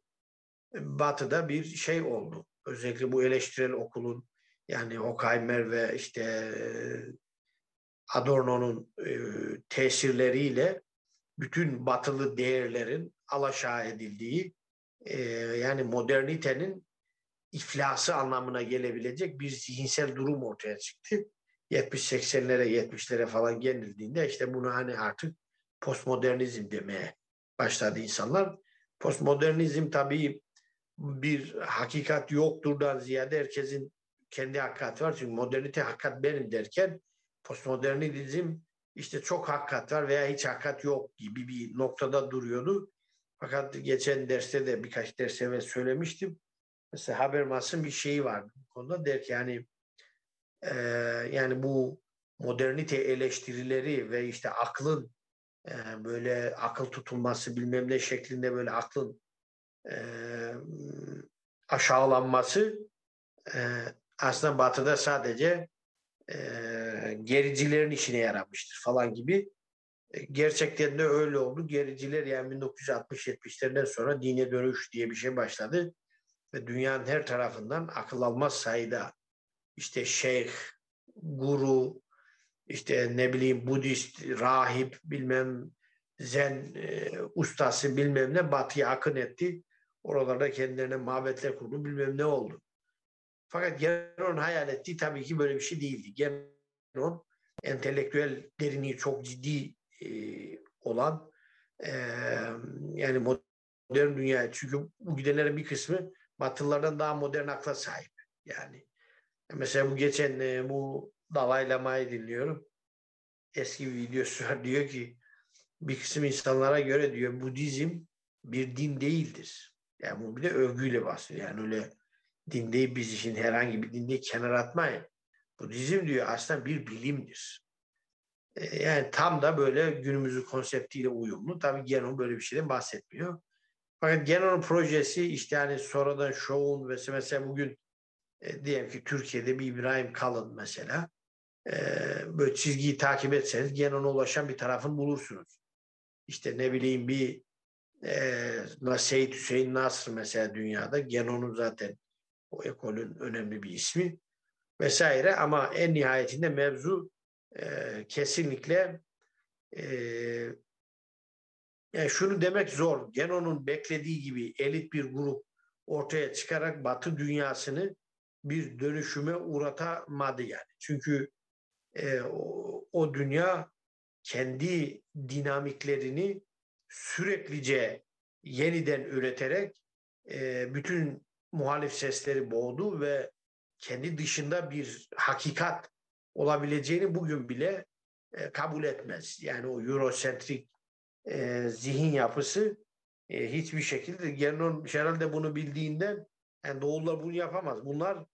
batıda bir şey oldu. Özellikle bu eleştirel okulun yani Horkheimer ve işte Adorno'nun e, tesirleriyle bütün batılı değerlerin alaşağı edildiği e, yani modernitenin iflası anlamına gelebilecek bir zihinsel durum ortaya çıktı. 70-80'lere 70'lere falan geldiğinde işte bunu hani artık postmodernizm demeye başladı insanlar. Postmodernizm tabii bir hakikat yokturdan ziyade herkesin kendi hakikati var. Çünkü modernite hakikat benim derken postmodernizm işte çok hakikat var veya hiç hakikat yok gibi bir noktada duruyordu. Fakat geçen derste de birkaç ders evvel söylemiştim. Mesela Habermas'ın bir şeyi vardı bu konuda der ki yani e, yani bu modernite eleştirileri ve işte aklın e, böyle akıl tutulması bilmem ne şeklinde böyle aklın e, aşağılanması e, aslında batıda sadece e, gericilerin işine yaramıştır falan gibi. E, gerçekten de öyle oldu. Gericiler yani 1960-70'lerden sonra dine dönüş diye bir şey başladı. Ve dünyanın her tarafından akıl almaz sayıda işte şeyh, guru, işte ne bileyim Budist, rahip, bilmem zen e, ustası bilmem ne batıya akın etti. Oralarda kendilerine mabetler kurdu bilmem ne oldu. Fakat Geron hayal ettiği tabii ki böyle bir şey değildi. Geron entelektüel derinliği çok ciddi e, olan e, yani modern dünya çünkü bu gidenlerin bir kısmı Batılılardan daha modern akla sahip. Yani mesela bu geçen e, bu Dalai Lama'yı dinliyorum. Eski bir videosu var. Diyor ki bir kısım insanlara göre diyor Budizm bir din değildir. Yani bu bir de övgüyle bahsediyor. Yani öyle din değil biz için herhangi bir din değil kenara atmayın. Budizm diyor aslında bir bilimdir. E, yani tam da böyle günümüzün konseptiyle uyumlu. Tabii Genon böyle bir şeyden bahsetmiyor. Fakat Genon'un projesi işte hani sonradan şovun ve mesela bugün e, diyelim ki Türkiye'de bir İbrahim Kalın mesela e, böyle çizgiyi takip etseniz Genon'a ulaşan bir tarafını bulursunuz. İşte ne bileyim bir e, Seyit Hüseyin Nasr mesela dünyada Genon'un zaten o ekolün önemli bir ismi vesaire ama en nihayetinde mevzu e, kesinlikle e, yani şunu demek zor. Genon'un beklediği gibi elit bir grup ortaya çıkarak Batı dünyasını bir dönüşüme uğratamadı yani. Çünkü e, o, o dünya kendi dinamiklerini süreklice yeniden üreterek e, bütün muhalif sesleri boğdu ve kendi dışında bir hakikat olabileceğini bugün bile e, kabul etmez. Yani o Eurosentrik e, zihin yapısı e, hiçbir şekilde Genon herhalde bunu bildiğinden yani Doğullar bunu yapamaz. Bunlar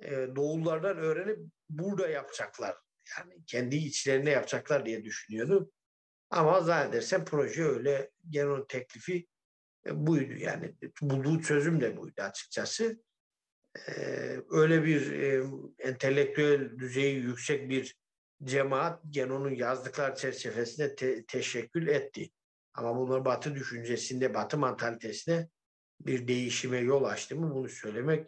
e, Doğullardan öğrenip burada yapacaklar. Yani kendi içlerinde yapacaklar diye düşünüyordu. Ama zannedersem proje öyle Genon teklifi e, buydu. Yani bulduğu çözüm de buydu açıkçası. E, öyle bir entelektüel düzeyi yüksek bir cemaat Genon'un yazdıklar çerçevesinde te- teşekkül etti. Ama bunlar Batı düşüncesinde, Batı mantalitesine bir değişime yol açtı mı bunu söylemek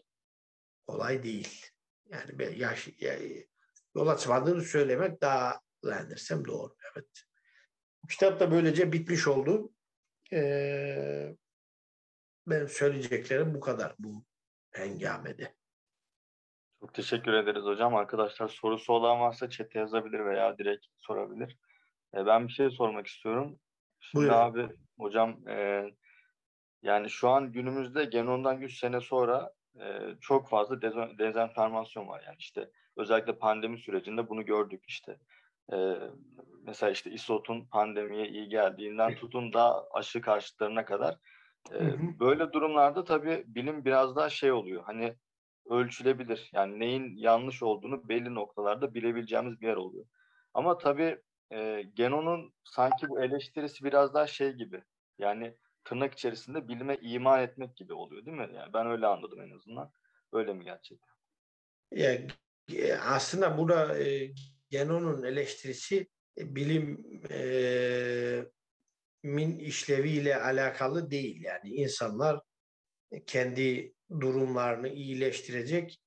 kolay değil. Yani yaş, yol açmadığını söylemek daha zannedersem doğru. Evet. Kitap da böylece bitmiş oldu. Ee, ben söyleyeceklerim bu kadar bu hengamede.
Çok teşekkür ederiz hocam. Arkadaşlar sorusu olan varsa chat'e yazabilir veya direkt sorabilir. E, ben bir şey sormak istiyorum. Şimdi
Buyurun.
abi hocam e, yani şu an günümüzde genondan 100 sene sonra e, çok fazla dezenformasyon var. Yani işte özellikle pandemi sürecinde bunu gördük işte. E, mesela işte isotun pandemiye iyi geldiğinden tutun da aşı karşıtlarına kadar. E,
Hı hı.
Böyle durumlarda tabii bilim biraz daha şey oluyor. Hani ölçülebilir. Yani neyin yanlış olduğunu belli noktalarda bilebileceğimiz bir yer oluyor. Ama tabii e, Genon'un sanki bu eleştirisi biraz daha şey gibi. Yani tırnak içerisinde bilime iman etmek gibi oluyor değil mi? Yani ben öyle anladım en azından. Öyle mi gerçekten?
Ya, e, aslında burada e, Genon'un eleştirisi e, bilim e, min işleviyle alakalı değil. Yani insanlar kendi durumlarını iyileştirecek.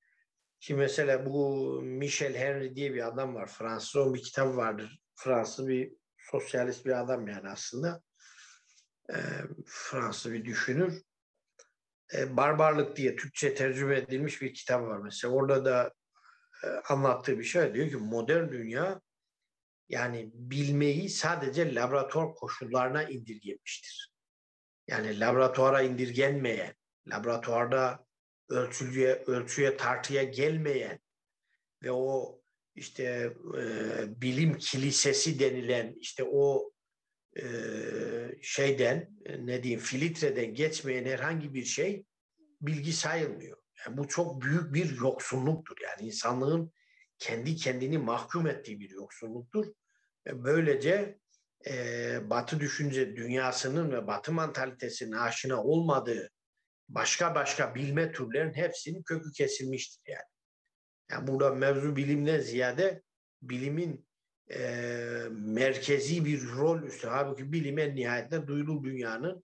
Şimdi mesela bu Michel Henry diye bir adam var. Fransız onun bir kitabı vardır. Fransız bir sosyalist bir adam yani aslında. E, Fransız bir düşünür. E, Barbarlık diye Türkçe tercüme edilmiş bir kitap var mesela. Orada da e, anlattığı bir şey diyor ki modern dünya yani bilmeyi sadece laboratuvar koşullarına indirgemiştir. Yani laboratuvara indirgenmeyen, laboratuvarda ölçüye, ölçüye tartıya gelmeyen ve o işte e, bilim kilisesi denilen işte o e, şeyden e, ne diyeyim filtreden geçmeyen herhangi bir şey bilgi sayılmıyor. Yani bu çok büyük bir yoksunluktur. Yani insanlığın kendi kendini mahkum ettiği bir yoksunluktur. E, Böylece e, Batı düşünce dünyasının ve Batı mantalitesinin aşina olmadığı başka başka bilme türlerinin hepsinin kökü kesilmiştir yani. Yani burada mevzu bilimden ziyade bilimin e, merkezi bir rol üstü. Halbuki bilim en nihayetinde duyulu dünyanın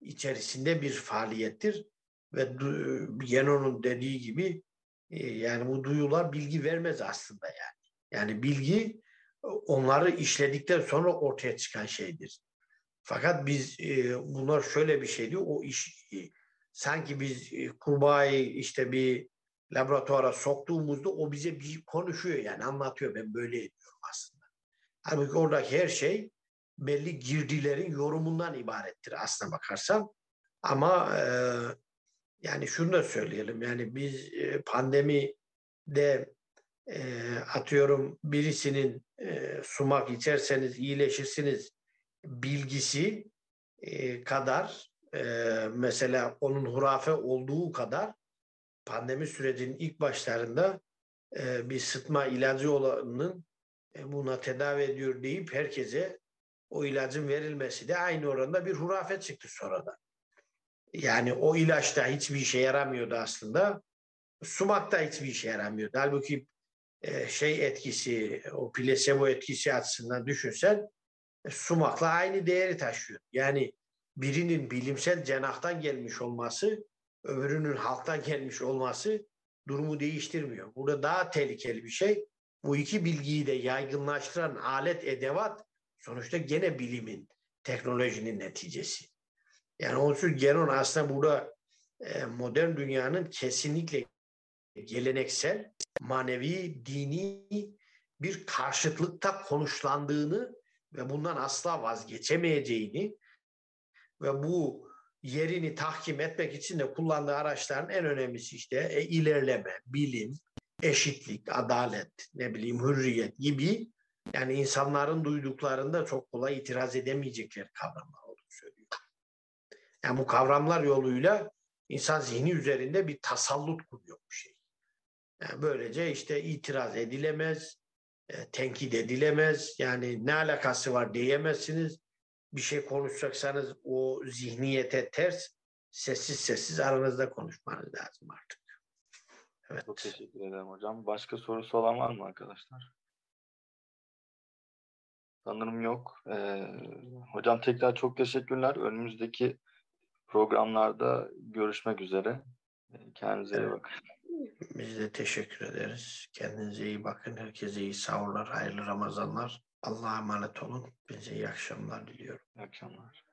içerisinde bir faaliyettir. Ve Genon'un dediği gibi e, yani bu duyular bilgi vermez aslında yani. Yani bilgi onları işledikten sonra ortaya çıkan şeydir. Fakat biz e, bunlar şöyle bir şeydi. O iş e, sanki biz e, kurbağayı işte bir laboratuvara soktuğumuzda o bize bir konuşuyor yani anlatıyor ben böyle ediyorum aslında. Halbuki oradaki her şey belli girdilerin yorumundan ibarettir aslına bakarsan. Ama e, yani şunu da söyleyelim yani biz e, pandemide e, atıyorum birisinin e, sumak içerseniz iyileşirsiniz bilgisi e, kadar e, mesela onun hurafe olduğu kadar pandemi sürecinin ilk başlarında e, bir sıtma ilacı olanın buna tedavi ediyor deyip herkese o ilacın verilmesi de aynı oranda bir hurafe çıktı sonradan. Yani o ilaç da hiçbir işe yaramıyordu aslında. Sumak da hiçbir işe yaramıyordu. Halbuki e, şey etkisi, o plasebo etkisi açısından düşünsen e, sumakla aynı değeri taşıyor. Yani birinin bilimsel cenahtan gelmiş olması, öbürünün halktan gelmiş olması durumu değiştirmiyor. Burada daha tehlikeli bir şey. Bu iki bilgiyi de yaygınlaştıran alet, edevat sonuçta gene bilimin, teknolojinin neticesi. Yani için Genon aslında burada e, modern dünyanın kesinlikle geleneksel, manevi, dini bir karşıtlıkta konuşlandığını ve bundan asla vazgeçemeyeceğini ve bu yerini tahkim etmek için de kullandığı araçların en önemlisi işte e, ilerleme, bilim, eşitlik, adalet, ne bileyim hürriyet gibi yani insanların duyduklarında çok kolay itiraz edemeyecekleri kavramlar olduğunu söylüyor. Yani bu kavramlar yoluyla insan zihni üzerinde bir tasallut kuruyor bu şey. Yani böylece işte itiraz edilemez, e, tenkit edilemez. Yani ne alakası var diyemezsiniz. Bir şey konuşacaksanız o zihniyete ters sessiz sessiz aranızda konuşmanız lazım artık. Evet.
Çok teşekkür ederim hocam. Başka sorusu olan var mı arkadaşlar? Sanırım yok. Ee, hocam tekrar çok teşekkürler. Önümüzdeki programlarda görüşmek üzere. Ee, Kendinize iyi
Evet.
bakın.
Biz de teşekkür ederiz. Kendinize iyi bakın. Herkese iyi sahurlar, hayırlı Ramazanlar. Allah'a emanet olun. Bize iyi akşamlar diliyorum.
İyi akşamlar.